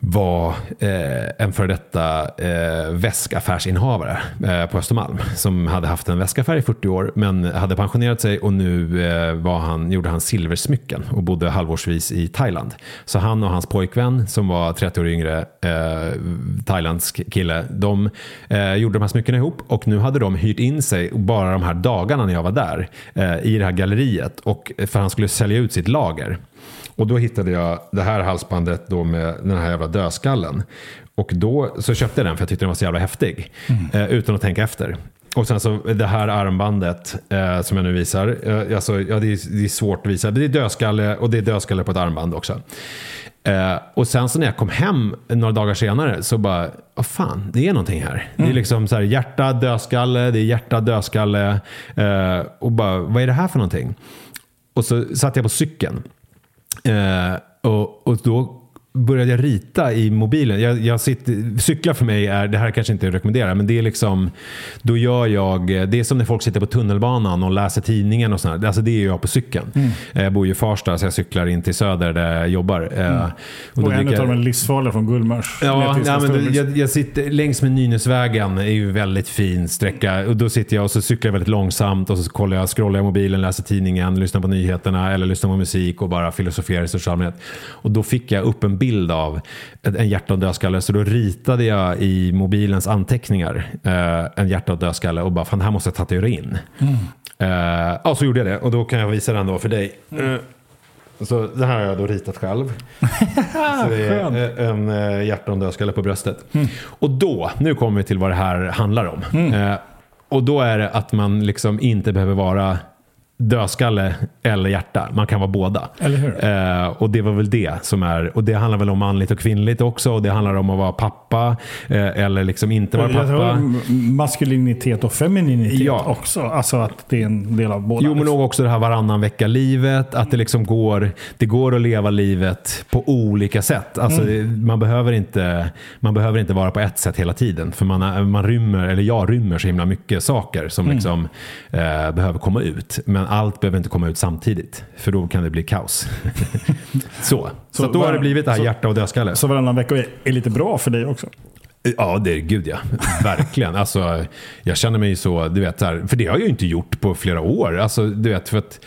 var eh, en före detta eh, väskaffärsinnehavare eh, på Östermalm som hade haft en väskaffär i 40 år men hade pensionerat sig och nu eh, var han, gjorde han silversmycken och bodde halvårsvis i Thailand. Så han och hans pojkvän som var 30 år yngre eh, thailändsk kille, de eh, gjorde de här smyckena ihop och nu hade de hyrt in sig bara de här dagarna när jag var där eh, i det här galleriet och för han skulle sälja ut sitt lager. Och då hittade jag det här halsbandet då med den här jävla dödskallen. Och då så köpte jag den för jag tyckte den var så jävla häftig. Eh, utan att tänka efter. Och sen så det här armbandet eh, som jag nu visar. Eh, alltså, ja, det, är, det är svårt att visa. Det är dödskalle och det är dödskalle på ett armband också. Eh, och sen så när jag kom hem några dagar senare så bara, vad fan, det är någonting här. Det är liksom så här hjärta, dödskalle, det är hjärta, dödskalle. Eh, och bara, vad är det här för någonting? Och så satt jag på cykeln. Eh, och, och då började jag rita i mobilen. Jag, jag sitter, cykla för mig är, det här kanske inte jag rekommenderar, men det är liksom, då gör jag, det är som när folk sitter på tunnelbanan och läser tidningen och sådär. Alltså det är jag på cykeln. Eh, Jag bor ju i Farsta så jag cyklar in till söder där jag jobbar. Eh, Och, då en brukar- av är livsfarliga från Gullmars. Ja, nej, men jag, jag sitter längs med Nynäsvägen, är ju väldigt fin sträcka. Och då sitter jag och så cyklar jag väldigt långsamt och så kollar jag, scrollar jag i mobilen, läser tidningen, lyssnar på nyheterna eller lyssnar på musik och bara filosoferar i största allmänhet. Och då fick jag upp en bild av en hjärta och dödskalle. Så då ritade jag i mobilens anteckningar eh, en hjärta och dödskalle och bara, fan det här måste jag tatuera in. Eh, ja, så gjorde jag det och då kan jag visa den då för dig. Eh, så det här har jag då ritat själv. Så det är en hjärta och dödskalle på bröstet. Och då, nu kommer vi till vad det här handlar om. Eh, och då är det att man liksom inte behöver vara dödskalle eller hjärta. Man kan vara båda. Eh, och det var väl det som är, och det handlar väl om manligt och kvinnligt också. Och det handlar om att vara pappa eh, eller liksom inte vara pappa. maskulinitet och femininitet Ja. också. Alltså att det är en del av båda. Jo, men nog också det här varannan vecka-livet. Att det liksom går, det går att leva livet på olika sätt. Alltså, det- man, behöver inte, man behöver inte vara på ett sätt hela tiden. För man, man rymmer, eller jag rymmer så himla mycket saker som liksom, eh, behöver komma ut. Men allt behöver inte komma ut samtidigt. För då kan det bli kaos. så, så, Så då har det blivit det här så- hjärta och dödskalle. Så varannan vecka är lite bra för dig också. Ja, det är gud ja. Verkligen. Alltså, jag känner mig så, du vet, så här, för det har jag ju inte gjort på flera år. Alltså, du vet, för att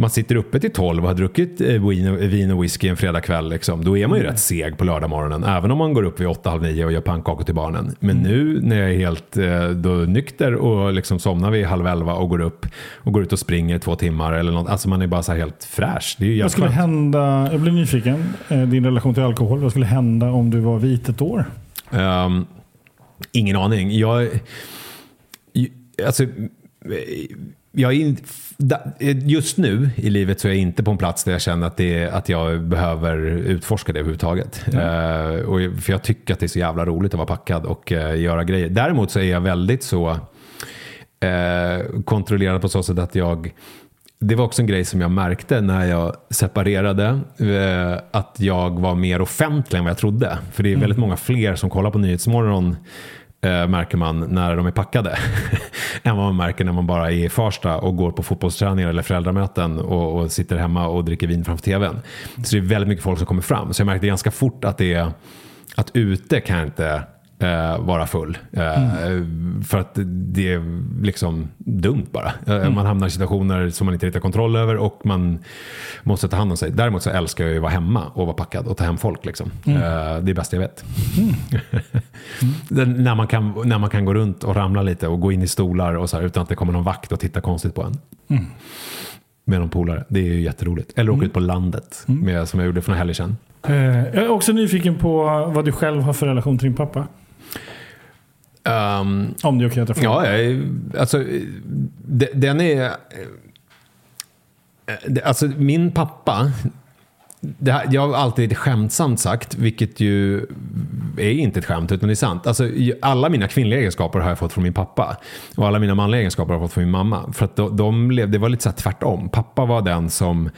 man sitter uppe till 12 och har druckit eh, vin och, whisky en fredagkväll. Liksom. Då är man ju rätt seg på lördagmorgonen. Även om man går upp vid 8, halv 9 och gör pannkakor till barnen. Men nu när jag är helt eh, då, nykter och liksom somnar vid halv 11 och går upp och går ut och springer två timmar eller något. Alltså man är bara så här helt fräsch. Vad skulle skönt. hända, jag blir nyfiken, eh, din relation till alkohol. Vad skulle hända om du var vit ett år? Ehm, ingen aning. Jag, alltså, jag är in, just nu i livet så är jag inte på en plats där jag känner att, det, att jag behöver utforska det överhuvudtaget. Eh, och, jag- för jag tycker att det är så jävla roligt att vara packad och eh, göra grejer. Däremot så är jag väldigt så eh, kontrollerad på så sätt att jag det var också en grej som jag märkte när jag separerade. Att jag var mer offentlig än vad jag trodde. För det är väldigt många fler som kollar på Nyhetsmorgon eh, märker man när de är packade. än vad man märker när man bara är i Farsta och går på fotbollsträningar eller föräldramöten och, och sitter hemma och dricker vin framför tvn. Så det är väldigt mycket folk som kommer fram. Så jag märkte ganska fort att det är att ute kan jag inte eh, vara full. Eh, För att det är liksom dumt bara. Eh, Man hamnar i situationer som man inte riktigt har kontroll över och man måste ta hand om sig. Däremot så älskar jag ju att vara hemma och vara packad och ta hem folk. Liksom. Eh, Det är det bästa jag vet. Den, när, man kan, när man kan gå runt och ramla lite och gå in i stolar och så här, utan att det kommer någon vakt och titta konstigt på en. Med någon polare. Det är ju jätteroligt. Eller åka ut på landet, med, som jag gjorde för några helger sedan. Eh, jag är också nyfiken på vad du själv har för relation till din pappa. Um, Om jag frågar. Ja, alltså de- den är... eh, det- Alltså min pappa, det här, jag har alltid lite skämtsamt sagt, vilket ju är inte ett skämt utan det är sant. Alltså, alla mina kvinnliga egenskaper har jag fått från min pappa. Och alla mina manliga egenskaper har jag fått från min mamma. För att de, de levde, det var lite så tvärtom. Pappa var den som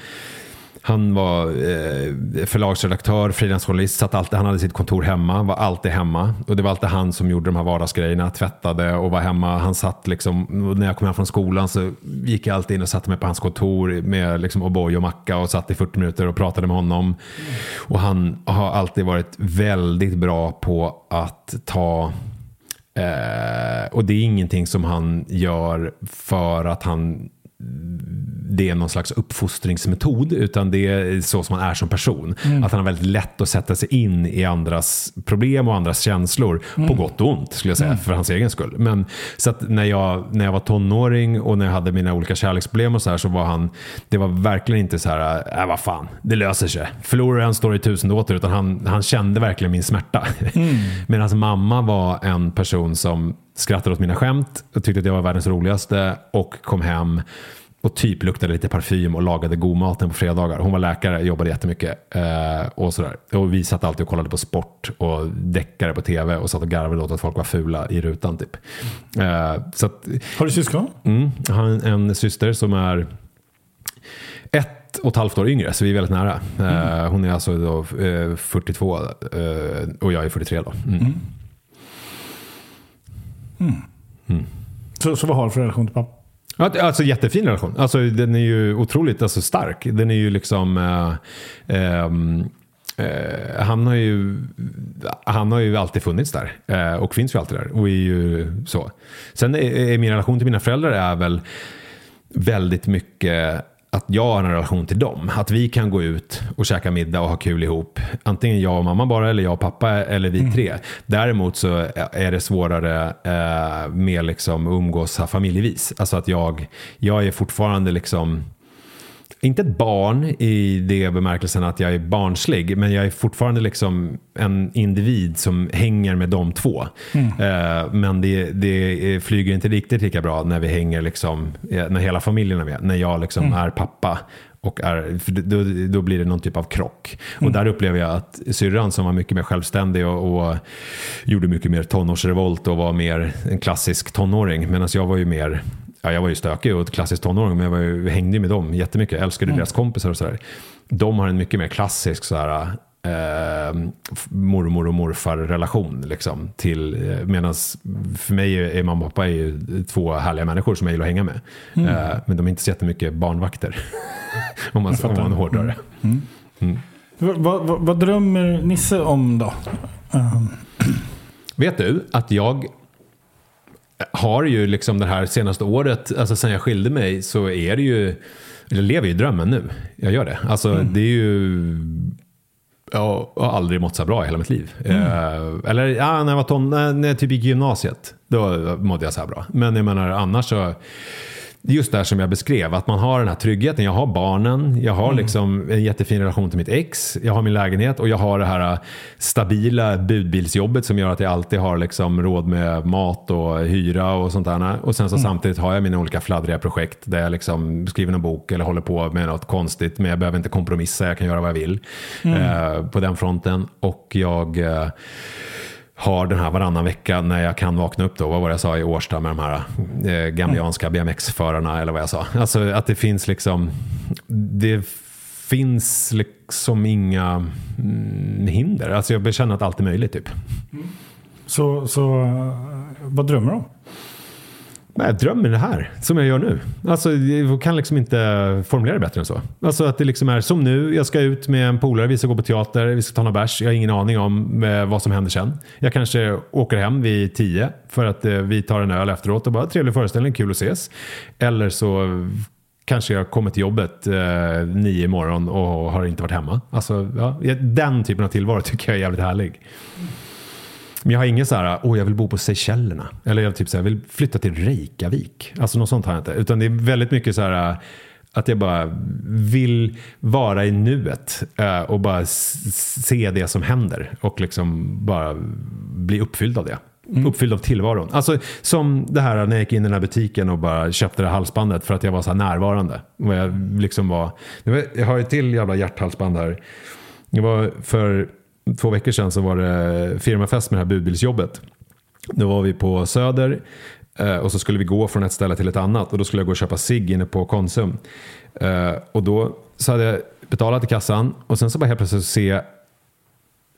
han var eh, förlagsredaktör, frilansjournalist, satt alltid, han hade sitt kontor hemma, var alltid hemma. Och det var alltid han som gjorde de här vardagsgrejerna, tvättade och var hemma. Han satt liksom, när jag kom hem från skolan så gick jag alltid in och satte mig på hans kontor med liksom O'boy och macka och satt i 40 minuter och pratade med honom. Och han har alltid varit väldigt bra på att ta Eh, och det är ingenting som han gör för att han det är någon slags uppfostringsmetod utan det är så som han är som person. Att han har väldigt lätt att sätta sig in i andras problem och andras känslor på gott och ont skulle jag säga för hans egen skull. Men så att när jag, när jag var tonåring och när jag hade mina olika kärleksproblem och så här så var han, det var verkligen inte så här, äh, vad fan, det löser sig. Förlorar en står i tusen åter utan han, han kände verkligen min smärta. Medan mamma var en person som skrattade åt mina skämt och tyckte att jag var världens roligaste och kom hem och typ luktade lite parfym och lagade god maten på fredagar. Hon var läkare, jobbade jättemycket eh, och sådär. Och vi satt alltid och kollade på sport och deckare på tv och satt och garvade åt att folk var fula i rutan typ. Eh, så att, Har du syskon? mm, jag har en, en syster som är ett och ett halvt år yngre, så vi är väldigt nära. Eh, hon är alltså då, eh, 42 eh, och jag är 43 då. Mm. Så, så vad har du för relation till pappa? Alltså jättefin relation. Alltså, den är ju otroligt alltså, stark. Den är ju liksom... Eh, eh, eh, han, har ju, han har ju alltid funnits där eh, och finns ju alltid där. Och är ju så. Sen är, är min relation till mina föräldrar är väl väldigt mycket att jag har en relation till dem. Att vi kan gå ut och käka middag och ha kul ihop. Antingen jag och mamma bara, eller jag och pappa, eller vi tre. Däremot så är det svårare eh, med liksom umgås familjevis. Alltså att jag, jag är fortfarande liksom inte ett barn i det bemärkelsen att jag är barnslig, men jag är fortfarande liksom en individ som hänger med de två. Eh, men det, det flyger inte riktigt lika bra när vi hänger, liksom, när hela familjen är med. När jag liksom är pappa. Och är, då, då blir det någon typ av krock. Och där upplever jag att syrran som var mycket mer självständig och, och gjorde mycket mer tonårsrevolt och var mer en klassisk tonåring. Medan jag var ju mer Ja, jag var ju stökig och ett klassiskt tonåring, men jag var ju, hängde med dem jättemycket. Jag älskade deras kompisar och sådär. De har en mycket mer klassisk så här, eh, mormor och morfar relation. Liksom, till, eh, medans för mig är, mamma och pappa är ju två härliga människor som jag gillar att hänga med. Eh, men de är inte så jättemycket barnvakter. om, man, om man hårdrar det. Vad, vad, vad, vad drömmer Nisse om då? Ehm, Vet du att jag har ju liksom det här senaste året, alltså sen jag skilde mig så är det ju, jag lever ju drömmen nu. Jag gör det. Alltså det är ju, jag har aldrig mått så bra i hela mitt liv. Eh, eller ja, när jag var ton, när jag typ gick gymnasiet, då mådde jag så här bra. Men jag menar annars så, just det här som jag beskrev, att man har den här tryggheten. Jag har barnen, jag har liksom en jättefin relation till mitt ex, jag har min lägenhet och jag har det här äh, stabila budbilsjobbet som gör att jag alltid har liksom råd med mat och hyra och sånt där. Och sen så samtidigt har jag mina olika fladdriga projekt där jag liksom skriver en bok eller håller på med något konstigt men jag behöver inte kompromissa, jag kan göra vad jag vill eh, på den fronten. Och jag eh, har den här varannan vecka när jag kan vakna upp då. Vad var det jag sa i Årsta med de här eh, gambianska BMX-förarna eller vad jag sa. Alltså att det finns liksom, det finns liksom inga mm, hinder. Alltså jag känner att allt är möjligt typ. Så, så vad drömmer du om? Jag drömmer det här, som jag gör nu. Alltså, jag kan liksom inte formulera det bättre än så. Alltså att det liksom är som nu, jag ska ut med en polare, vi ska gå på teater, vi ska ta några bärs. Jag har ingen aning om eh, vad som händer sen. Jag kanske åker hem vid tio för att eh, vi tar en öl efteråt och bara trevlig föreställning, kul att ses. Eller så kanske jag kommer till jobbet eh, nio morgon och har inte varit hemma. Alltså, ja, den typen av tillvaro tycker jag är jävligt härlig. Men jag har ingen så här, åh jag vill bo på Seychellerna. Eller jag typ så här, vill flytta till Reykjavik. Alltså något sånt har jag inte. Utan det är väldigt mycket så här, Att jag bara vill vara i nuet eh, och bara se det som händer och liksom bara bli uppfylld av det. Uppfylld av tillvaron. Alltså som det här när jag gick in i den här butiken och bara köpte det halsbandet för att jag var så här närvarande. Och jag, liksom var, jag har ju till jävla hjärthalsband här. Det var för två veckor sedan så var det firmafest med det här budbilsjobbet. Då var vi på Söder eh, och så skulle vi gå från ett ställe till ett annat och då skulle jag gå och köpa cigg inne på Konsum. Eh, och då så hade jag betalat i kassan och sen så bara helt plötsligt så ser jag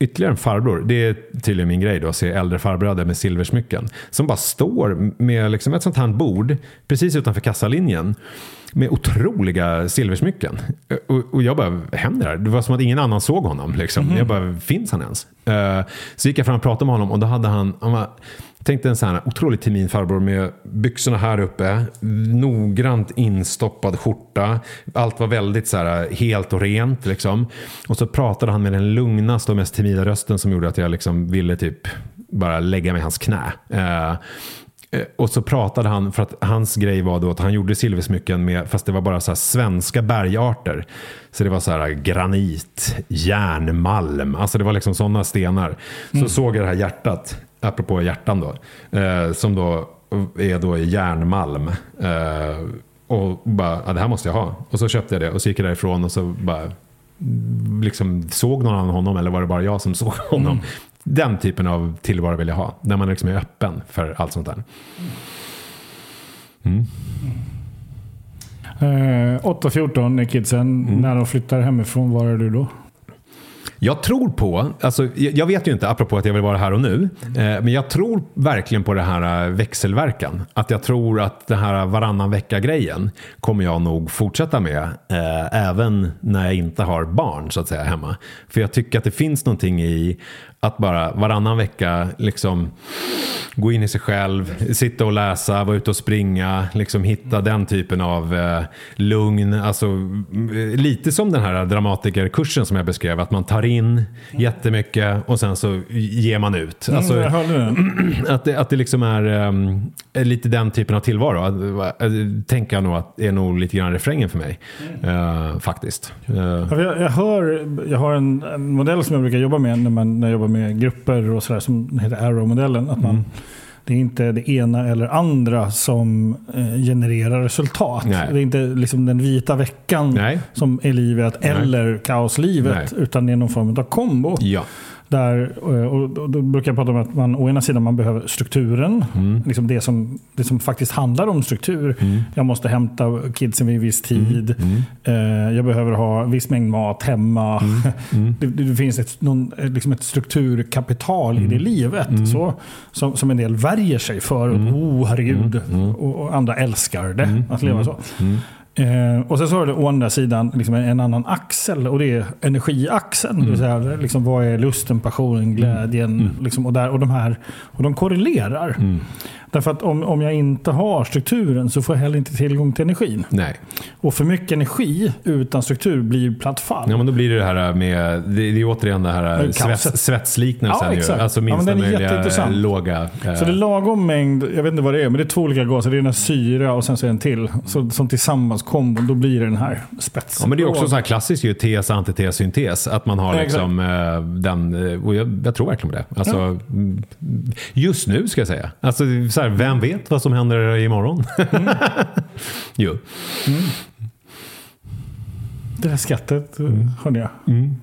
ytterligare en farbror. Det är tydligen min grej då, att se äldre farbröder med silversmycken. Som bara står med liksom ett sånt här bord precis utanför kassalinjen. Med otroliga silversmycken. Och, och jag bara, händer här? Det var som att ingen annan såg honom. Liksom. Jag bara, finns han ens? Eh, så gick jag fram och pratade med honom och då hade han, han var, Tänk dig en sån här otroligt timid farbror med byxorna här uppe, noggrant instoppad skjorta. Allt var väldigt så här helt och rent liksom. Och så pratade han med den lugnaste och mest timida rösten som gjorde att jag liksom ville typ bara lägga mig i hans knä. Eh, eh, och så pratade han, för att hans grej var då att han gjorde silversmycken med, fast det var bara så här svenska bergarter. Så det var så här granit, järnmalm, alltså det var liksom sådana stenar. Så såg jag det här hjärtat, apropå hjärtan då, eh, som då är då i järnmalm. Eh, och bara, ja, det här måste jag ha. Och så köpte jag det och så gick jag därifrån och så bara liksom såg någon annan honom eller var det bara jag som såg honom? Den typen av tillvaro vill jag ha. Där man liksom är öppen för allt sånt där. Eh, 8-14 är kidsen. När de flyttar hemifrån, var är du då? Jag tror på, alltså, jag vet ju inte, apropå att jag vill vara här och nu, eh, men jag tror verkligen på det här eh, växelverkan. Att jag tror att den här varannan vecka-grejen kommer jag nog fortsätta med, eh, även när jag inte har barn så att säga hemma. För jag tycker att det finns någonting i att bara varannan vecka liksom gå in i sig själv, sitta och läsa, vara ute och springa, liksom hitta den typen av eh, lugn. Alltså, mm, lite som den här dramatikerkursen som jag beskrev, att man tar in jättemycket och sen så ger man ut. Alltså, jag hörde den. att, det, att det liksom är um, lite den typen av tillvaro. Att, att, tänker jag nog att det är nog lite grann refrängen för mig. eh, faktiskt. Eh, för Jag, jag, hör, jag har en, en modell som jag brukar jobba med när, man, när jag jobbar med grupper och sådär som heter Arrow-modellen. Att man, Det är inte det ena eller andra som eh, genererar resultat. Nej. Det är inte liksom den vita veckan Nej. som är livet Nej. eller kaoslivet. Utan det är någon form av kombo. ja. Där, eh, och då brukar jag prata om att man å ena sidan man behöver strukturen. Mm. Liksom det, som, det som faktiskt handlar om struktur. Jag måste hämta kidsen vid en viss Mm. tid. Eh, jag behöver ha viss mängd mat hemma. Mm. Det, det finns ett, någon, liksom ett strukturkapital Mm. i det livet. Så, som, som en del värjer sig för. Mm. Oh, herregud. Och, och andra älskar det, att leva så. Mm. Eh, och sen så har du å andra sidan liksom en annan axel och det är energiaxeln. Det vill säga, liksom, vad är lusten, passionen, glädjen? Liksom, och, där, och, de här, och de korrelerar. Därför att om, om jag inte har strukturen så får jag heller inte tillgång till energin. Nej. Och för mycket energi utan struktur blir platt fall. Ja, men då blir det det här med, det det är återigen det här svets, svetsliknelsen. Ja, ju. exakt. Alltså Ja, minsta den är möjliga jätteintressant. låga. eh, Så det är lagom mängd, jag vet inte vad det är, men det är två olika gaser. Det är en syra och sen så är det en till. Så, som tillsammans kombon, då blir det den här spetsen. Ja, men det är också så här klassiskt ju, tes, antites, syntes. Att man har Ja, liksom eh, den, eh, och jag, jag tror verkligen på det. Alltså, mm, Just nu ska jag säga. Alltså, så här, vem vet vad som händer imorgon? jo. Det här skrattet Mm. hörde jag.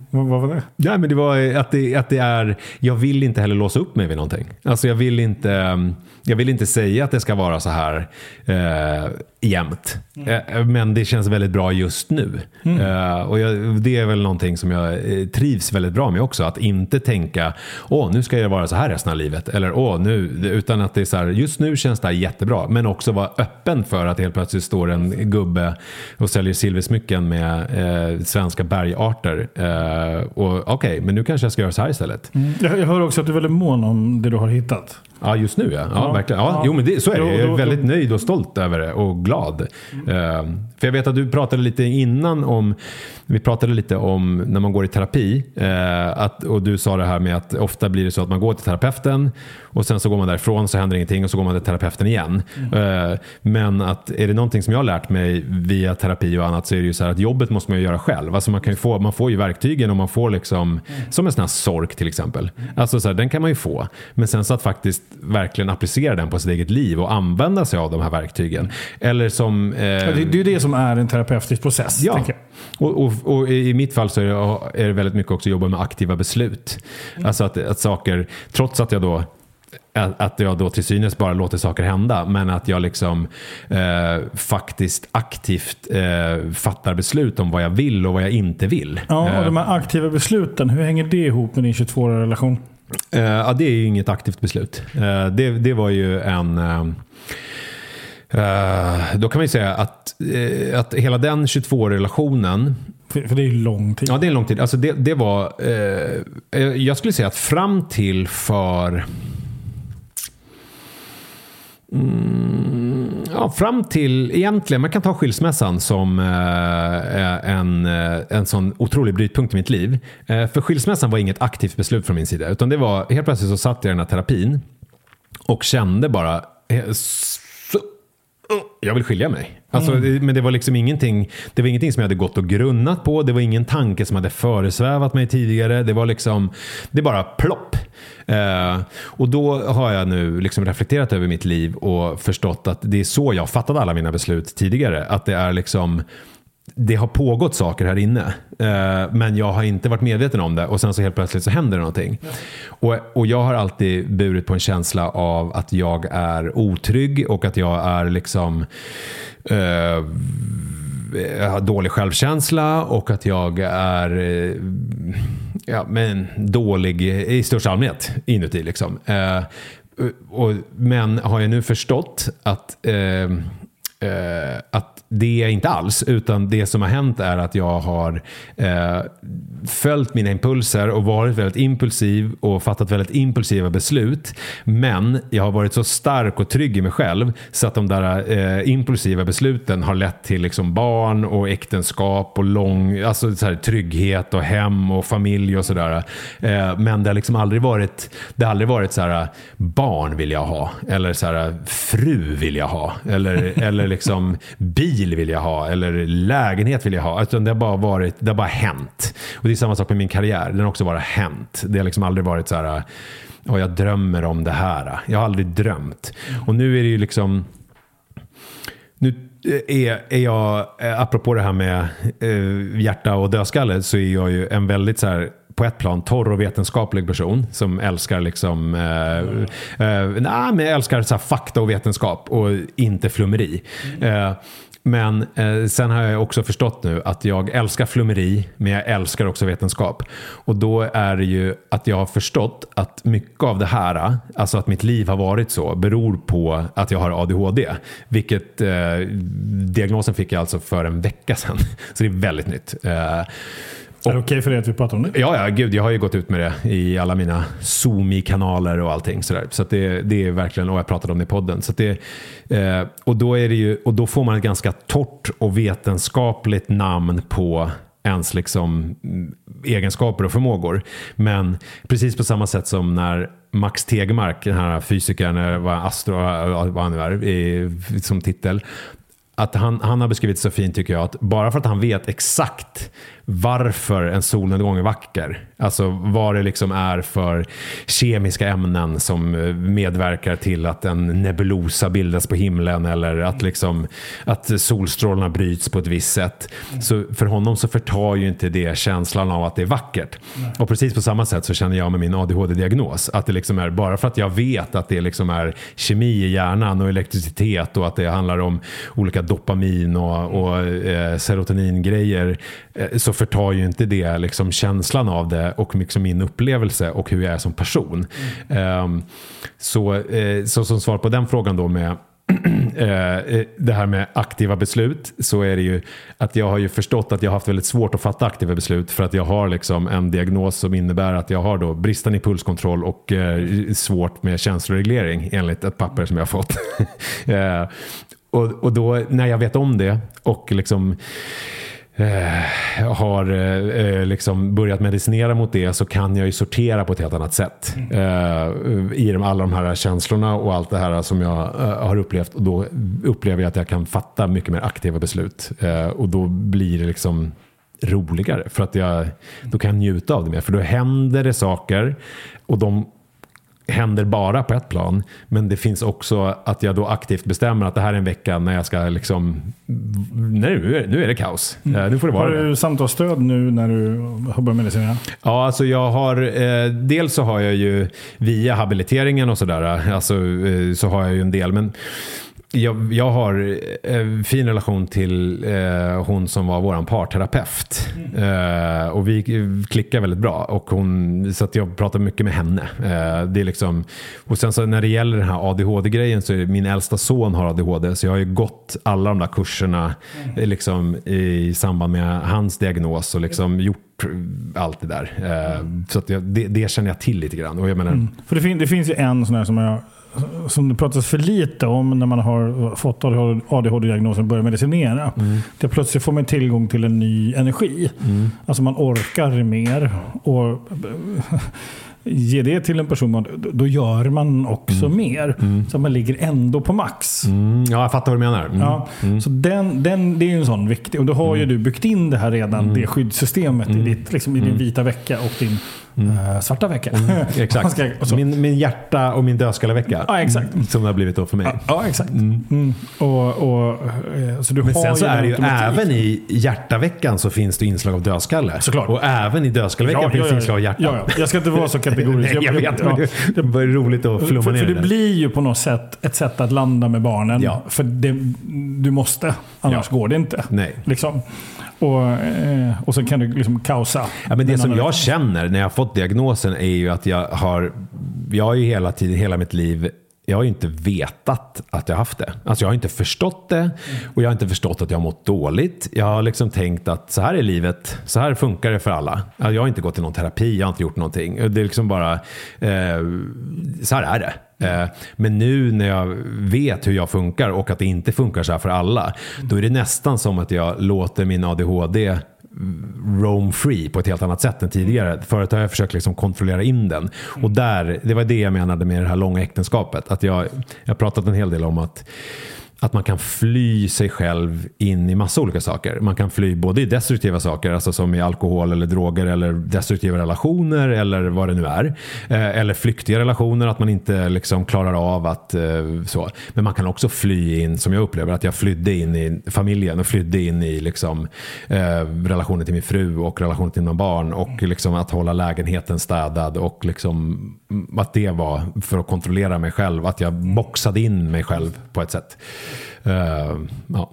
Vad, vad var det? Ja, men det var att det, att det är, jag vill inte heller låsa upp mig vid någonting. Alltså jag vill inte, um, jag vill inte säga att det ska vara så här eh, jämt. Eh, men det känns väldigt bra just nu. Eh, och jag, det är väl någonting som jag trivs väldigt bra med också. Att inte tänka, åh nu ska jag vara så här resten av livet. Eller åh nu, utan att det är så här, just nu känns det här jättebra. Men också vara öppen för att helt plötsligt står en gubbe och säljer silversmycken med eh, svenska bergarter. Eh, och okej, men nu kanske jag ska göra så här istället. Jag, jag hör också att du är väldigt mån om det du har hittat. Ja, just nu ja. Ja, Ja. verkligen. Ja, Ja. Jo, men det, så är det. Jag är väldigt nöjd och stolt över det och glad. Eh, för jag vet att du pratade lite innan om, vi pratade lite om när man går i terapi. eh, att, och du sa det här med att ofta blir det så att man går till terapeuten och sen så går man därifrån så händer ingenting och så går man till terapeuten igen. Eh, men att är det någonting som jag har lärt mig via terapi och annat så är det ju så här att jobbet måste man ju göra själv. Alltså man, kan få, man får ju verktygen och man får liksom, som en sån här sork till exempel. Alltså så här, den kan man ju få. Men sen så att faktiskt verkligen applicera den på sitt eget liv och använda sig av de här verktygen. Eller som... Eh, Ja, Det, det är det som är en terapeutisk process. Ja, och, och, och i mitt fall så är det, är det väldigt mycket också att jobba med aktiva beslut. Alltså att, att saker, trots att jag då att jag då till synes bara låter saker hända men att jag liksom eh, faktiskt aktivt eh, fattar beslut om vad jag vill och vad jag inte vill. Ja, Eh, och de här aktiva besluten, hur hänger det ihop med din 22-åriga relation? Eh, ja, det är ju inget aktivt beslut. Eh, det, det var ju en... Eh, eh, då kan man ju säga att, eh, att hela den 22-relationen För, för det är ju lång tid. Ja, det är en lång tid. Alltså det, det var... Eh, jag skulle säga att fram till för... Mm, ja, fram till egentligen, man kan ta skilsmässan som eh, en, eh, en sån otrolig brytpunkt i mitt liv. Eh, för skilsmässan var inget aktivt beslut från min sida. Utan det var, helt plötsligt så satt jag i den här terapin och kände bara, eh, jag vill skilja mig. Alltså, Mm. Men det var liksom ingenting, det var ingenting som jag hade gått och grunnat på. Det var ingen tanke som hade föresvävat mig tidigare. Det var liksom, det bara plopp. Eh, och då har jag nu liksom reflekterat över mitt liv och förstått att det är så jag fattade alla mina beslut tidigare. Att det är liksom det har pågått saker här inne. Eh, men jag har inte varit medveten om det och sen så helt plötsligt så händer det någonting. Och, och jag har alltid burit på en känsla av att jag är otrygg och att jag är liksom eh, jag har dålig självkänsla och att jag är eh, ja, men dålig i största allmänhet inuti. Liksom. Och, men har jag nu förstått att att det är inte alls, utan det som har hänt är att jag har eh, följt mina impulser och varit väldigt impulsiv och fattat väldigt impulsiva beslut. Men jag har varit så stark och trygg i mig själv så att de där eh, impulsiva besluten har lett till liksom barn och äktenskap och lång, alltså så här, trygghet och hem och familj och sådär. Eh, men det har liksom aldrig varit, det har aldrig varit så här, barn vill jag ha eller så här, fru vill jag ha eller, eller liksom bil bil vill jag ha eller lägenhet vill jag ha. Utan det har bara varit, det har bara hänt. Och det är samma sak med min karriär, den har också bara hänt. Det har liksom aldrig varit så här, och jag drömmer om det här. Jag har aldrig drömt. Och nu är det ju liksom nu är, är jag, eh, apropå det här med eh, hjärta och dödskalle, så är jag ju en väldigt så här på ett plan torr och vetenskaplig person som älskar liksom eh, eh, nah, men älskar så här fakta och vetenskap och inte flummeri. Eh, men eh, sen har jag också förstått nu att jag älskar flummeri, men jag älskar också vetenskap. Och då är det ju att jag har förstått att mycket av det här, alltså att mitt liv har varit så, beror på att jag har ADHD. Vilket eh, diagnosen fick jag alltså för en vecka sedan. Så det är väldigt nytt. Eh, är det okej för dig att vi pratar om det? Ja, ja, gud, jag har ju gått ut med det i alla mina Zoomi-kanaler och allting sådär. Så att det, det är verkligen, och jag pratade om det i podden. Så att det, eh, och, då är det ju, och då får man ett ganska torrt och vetenskapligt namn på ens liksom mm, egenskaper och förmågor. Men precis på samma sätt som när Max Tegmark, den här fysikern, var astro, vad han nu är, i- som titel, att han, han har beskrivit så fint tycker jag att bara för att han vet exakt varför en solnedgång är vacker, alltså vad det liksom är för kemiska ämnen som eh, medverkar till att en nebulosa bildas på himlen eller att, liksom, att solstrålarna bryts på ett visst sätt. Så för honom så förtar ju inte det känslan av att det är vackert. Och precis på samma sätt så känner jag med min ADHD-diagnos. Att det liksom är bara för att jag vet att det liksom är kemi i hjärnan och elektricitet och att det handlar om olika dopamin och, och eh, serotoningrejer eh, så förtar ju inte det liksom känslan av det och liksom min upplevelse och hur jag är som person. Ehm, så, eh, så som svar på den frågan då med eh, eh, det här med aktiva beslut så är det ju att jag har ju förstått att jag har haft väldigt svårt att fatta aktiva beslut för att jag har liksom en diagnos som innebär att jag har då bristande impulskontroll och svårt med känsloreglering enligt ett papper som jag har fått. och, och då när jag vet om det och liksom har eh, liksom börjat medicinera mot det så kan jag ju sortera på ett helt annat sätt. Eh, I de, alla de här känslorna och allt det här som jag eh, har upplevt. Och då upplever jag att jag kan fatta mycket mer aktiva beslut. Eh, och då blir det liksom roligare. För att jag, då kan jag njuta av det mer. För då händer det saker och de händer bara på ett plan. Men det finns också att jag då aktivt bestämmer att det här är en vecka när jag ska liksom... Nej, nu är, nu är det kaos. Mm. Nu får det vara Har du samtalsstöd nu när du har börjat medicinera? Ja, alltså jag har... Eh, dels så har jag ju via habiliteringen och sådär, alltså, eh, så har jag ju en del. Men jag, jag har en eh, fin relation till eh, hon som var vår parterapeut. Mm. Eh, och vi klickar väldigt bra. Och hon, så att jag pratar mycket med henne. Eh, det är liksom, och sen så när det gäller den här ADHD-grejen så är min äldsta son har ADHD. Så jag har ju gått alla de där kurserna mm. liksom, i samband med hans diagnos och liksom gjort allt det där. Eh, så att jag, det, det, känner jag till lite grann. Och jag menar, mm. För det, fin det finns ju en sån här som jag som det pratas för lite om när man har fått ADHD-diagnosen och börjar medicinera. Mm. Det plötsligt får man tillgång till en ny energi. Mm. Alltså man orkar mer. Och ge det till en person, då gör man också mm. mer. Mm. Så man ligger ändå på max. Mm. Ja, jag fattar vad du menar. Mm. Ja, mm. Så den, den, det är en sån viktig. Och då har ju mm. du byggt in det här redan, det skyddssystemet i, ditt, liksom, i din vita vecka och din Mm. Uh, svarta vecka. Mm, exakt. min, min hjärta och min dödskallavecka. Ja, exakt. Som det har blivit då för mig. Ja, ja exakt. Mm. mm. Och, och, eh, så du Men har sen så är det ju även i hjärtaveckan så finns det inslag av dödskalle. Såklart. Och även i dödskallaveckan ja, finns det inslag av hjärta. Ja, ja. Jag ska inte vara så kategorisk. Nej, jag vet, ja. det, är roligt att flumma för, ner för det. blir ju på något sätt ett sätt att landa med barnen. Ja. För det, du måste, annars går det inte. Nej. Liksom. Och, eh, och så kan det liksom kaosa. Ja, men det som jag känner när jag fått diagnosen är ju att jag har, jag har ju hela tiden, hela mitt liv jag har ju inte vetat att jag haft det. Alltså jag har inte förstått det och jag har inte förstått att jag har mått dåligt. Jag har liksom tänkt att så här är livet, så här funkar det för alla. Jag har inte gått till någon terapi, jag har inte gjort någonting. Det är liksom bara, eh, så här är det. Eh, men nu när jag vet hur jag funkar och att det inte funkar så här för alla, då är det nästan som att jag låter min ADHD roam free på ett helt annat sätt än tidigare. Förut har jag försökt liksom kontrollera in den. Och där, det var det jag menade med det här långa äktenskapet. Att jag har pratat en hel del om att att man kan fly sig själv in i massa olika saker. Man kan fly både i destruktiva saker, alltså som i alkohol eller droger eller destruktiva relationer eller vad det nu är. Eh, eller flyktiga relationer, att man inte liksom klarar av att eh, så. Men man kan också fly in, som jag upplever att jag flydde in i familjen och flydde in i liksom, eh, relationen till min fru och relationen till mina barn och liksom att hålla lägenheten städad och liksom att det var för att kontrollera mig själv. Att jag boxade in mig själv på ett sätt. Uh, ja.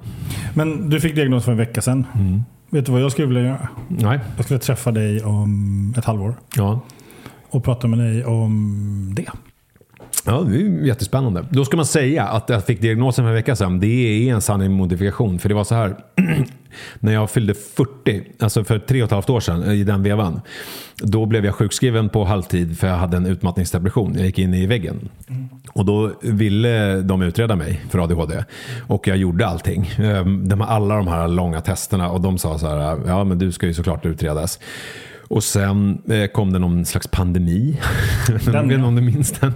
Men du fick diagnos för en vecka sedan. Mm. Vet du vad jag skulle vilja göra? Nej. Jag skulle träffa dig om ett halvår. Ja. Och prata med dig om det. Ja, det är jättespännande. Då ska man säga att jag fick diagnosen för en vecka sedan. Det är en sanning modifikation. För det var så här. när jag fyllde 40, alltså för tre och ett halvt år sedan i den vevan. Då blev jag sjukskriven på halvtid för jag hade en utmattningsdepression. Jag gick in i väggen. Och då ville de utreda mig för ADHD. Och jag gjorde allting. Ehm, de, alla de här långa testerna och de sa så här, ja men du ska ju såklart utredas. Och sen eh, kom det någon slags pandemi. Den, ja. om du minns den.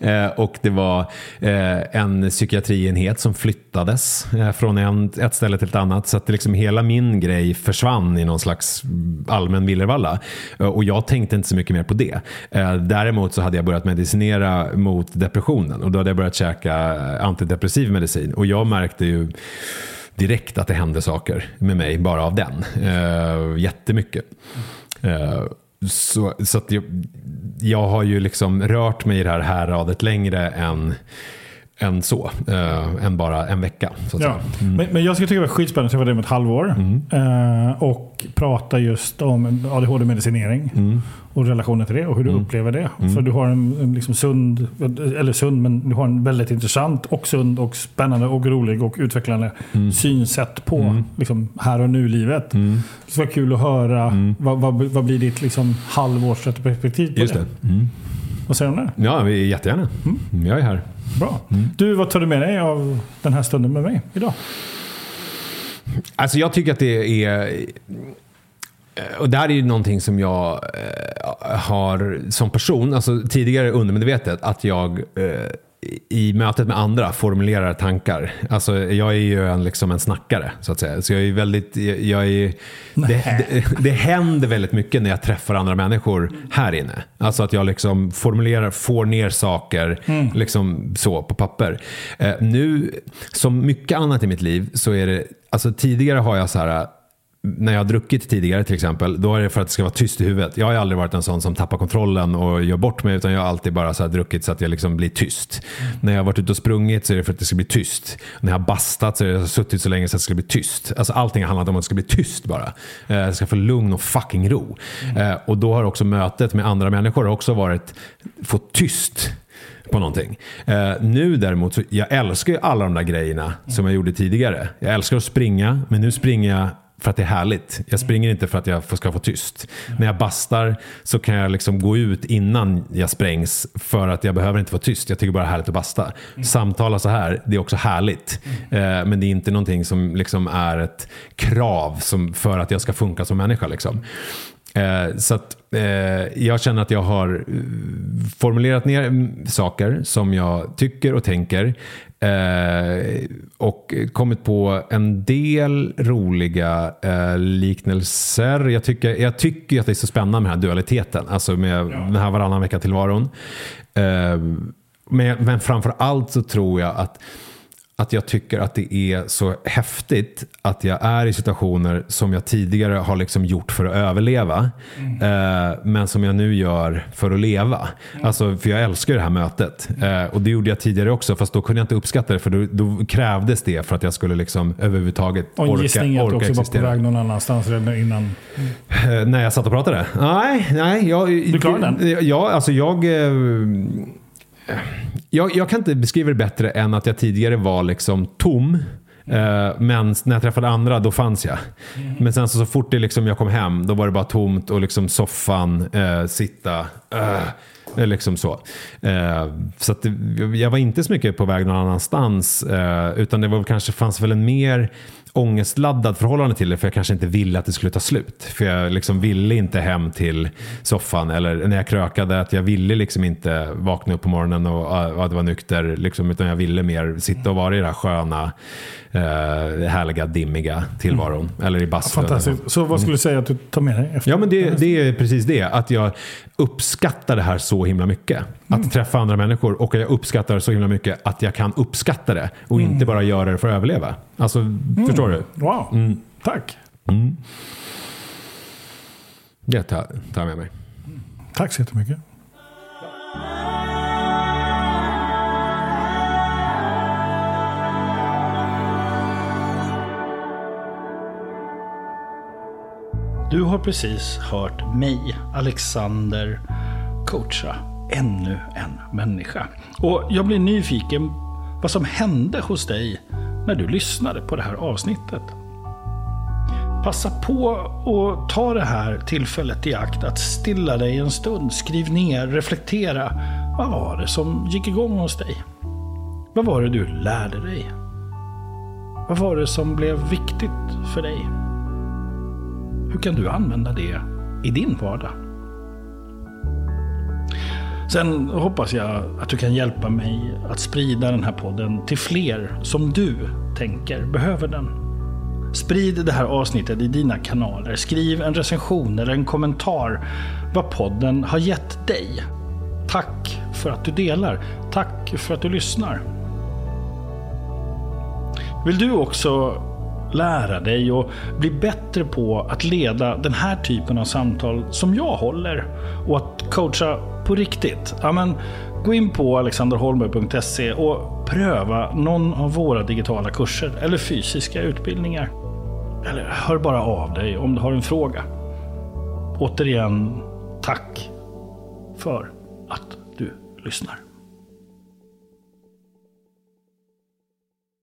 Eh, och det var eh, en psykiatrienhet som flyttades eh, från en, ett ställe till ett annat. Så att liksom hela min grej försvann i någon slags allmän villervalla. Eh, och jag tänkte inte så mycket mer på det. Eh, däremot så hade jag börjat medicinera mot depressionen. Och då hade jag börjat käka antidepressiv medicin. Och jag märkte ju direkt att det hände saker med mig bara av den. Uh, jättemycket. Eh, så så att jag, jag har ju liksom rört mig i det här häradet längre än än så. Eh, än bara en vecka. Så Ja. Mm. Men, men jag skulle tycka det var skitspännande att dig om ett halvår. Eh, och prata just om ADHD-medicinering. Mm. Och relationen till det och hur du upplever det. För du har en, en liksom sund, eller sund, men du har en väldigt intressant och sund och spännande och rolig och utvecklande Mm. synsätt på liksom, här och nu-livet. Det skulle vara kul att höra vad, vad, vad blir ditt liksom, halvårsperspektiv på Just det? det. Mm. Vad säger du om det? Ja, jättegärna. Jag är här. Bra. Mm. Du, vad tar du med dig av den här stunden med mig idag? Alltså jag tycker att det är... Eh, och det här är ju någonting som jag eh, har som person, alltså tidigare undermedvetet, att jag eh, i mötet med andra formulerar tankar. Alltså jag är ju en, liksom en snackare så att säga. Så jag är väldigt, jag, är, det, det, det händer väldigt mycket när jag träffar andra människor här inne. Alltså att jag liksom formulerar, får ner saker liksom så på papper. Eh, nu, som mycket annat i mitt liv, så är det, alltså tidigare har jag så här när jag har druckit tidigare till exempel, då är det för att det ska vara tyst i huvudet. Jag har aldrig varit en sån som tappar kontrollen och gör bort mig, utan jag har alltid bara så druckit så att jag liksom blir tyst. När jag har varit ute och sprungit så är det för att det ska bli tyst. När jag har bastat så är det jag har suttit så länge så att det ska bli tyst. Alltså allting har handlat om att det ska bli tyst bara. Eh, Jag ska få lugn och fucking ro. Eh, Och då har också mötet med andra människor också varit få tyst på någonting. Eh, nu däremot, så jag älskar ju alla de där grejerna som jag gjorde tidigare. Jag älskar att springa, men nu springer jag för att det är härligt. Jag springer inte för att jag ska få tyst. När jag bastar så kan jag liksom gå ut innan jag sprängs för att jag behöver inte vara tyst. Jag tycker bara det är härligt att basta. Samtala så här, det är också härligt. Eh, men det är inte någonting som liksom är ett krav som, för att jag ska funka som människa. Liksom. Eh, så att, eh, jag känner att jag har formulerat ner mm, saker som jag tycker och tänker. Eh, och kommit på en del roliga eh, liknelser. Jag tycker, jag tycker att det är så spännande med den här dualiteten. Alltså med den här varannan vecka tillvaron. Eh, men, men framför allt så tror jag att att jag tycker att det är så häftigt att jag är i situationer som jag tidigare har liksom gjort för att överleva. Eh, men som jag nu gör för att leva. Alltså, för jag älskar det här mötet. Eh, och det gjorde jag tidigare också, fast då kunde jag inte uppskatta det. För då, då krävdes det för att jag skulle liksom överhuvudtaget Och en orka, gissning är att du också var på existera. väg någon annanstans redan innan. Eh, när jag satt och pratade? Nej, nej. Jag, Du klarade den? Ja, alltså jag... Jag, jag kan inte beskriva det bättre än att jag tidigare var liksom tom. Eh, men när jag träffade andra, då fanns jag. Men sen så, så fort det liksom jag kom hem, då var det bara tomt och liksom soffan, äh, sitta. Äh, liksom så. äh, så att det, jag var inte så mycket på väg någon annanstans. Utan det var kanske, fanns väl en mer ångestladdad förhållande till det för jag kanske inte ville att det skulle ta slut. För jag liksom ville inte hem till soffan eller när jag krökade att jag ville liksom inte vakna upp på morgonen och, och att vara nykter. Liksom, utan jag ville mer sitta och vara i det här sköna, eh, härliga, dimmiga tillvaron. Eller i bastun. Fantastiskt. Så vad skulle du säga att du tar med dig? Efter? Ja, men det, det är precis det. Att jag uppskattar det här så himla mycket. Att träffa andra människor och jag uppskattar det så himla mycket att jag kan uppskatta det och inte bara göra det för att överleva. Alltså, förstår du? Wow, Mm. tack. Det tar, tar jag med mig. Tack så jättemycket. Du har precis hört mig, Alexander, coacha ännu en människa. Och jag blir nyfiken vad som hände hos dig när du lyssnade på det här avsnittet. Passa på att ta det här tillfället i akt att stilla dig en stund. Skriv ner, reflektera. Vad var det som gick igång hos dig? Vad var det du lärde dig? Vad var det som blev viktigt för dig? Hur kan du använda det i din vardag? Sen hoppas jag att du kan hjälpa mig att sprida den här podden till fler som du tänker behöver den. Sprid det här avsnittet i dina kanaler. Skriv en recension eller en kommentar vad podden har gett dig. Tack för att du delar. Tack för att du lyssnar. Vill du också lära dig och bli bättre på att leda den här typen av samtal som jag håller och att coacha på riktigt, ja, men, gå in på alexanderholmer.se och pröva någon av våra digitala kurser eller fysiska utbildningar. Eller hör bara av dig om du har en fråga. Återigen, tack för att du lyssnar.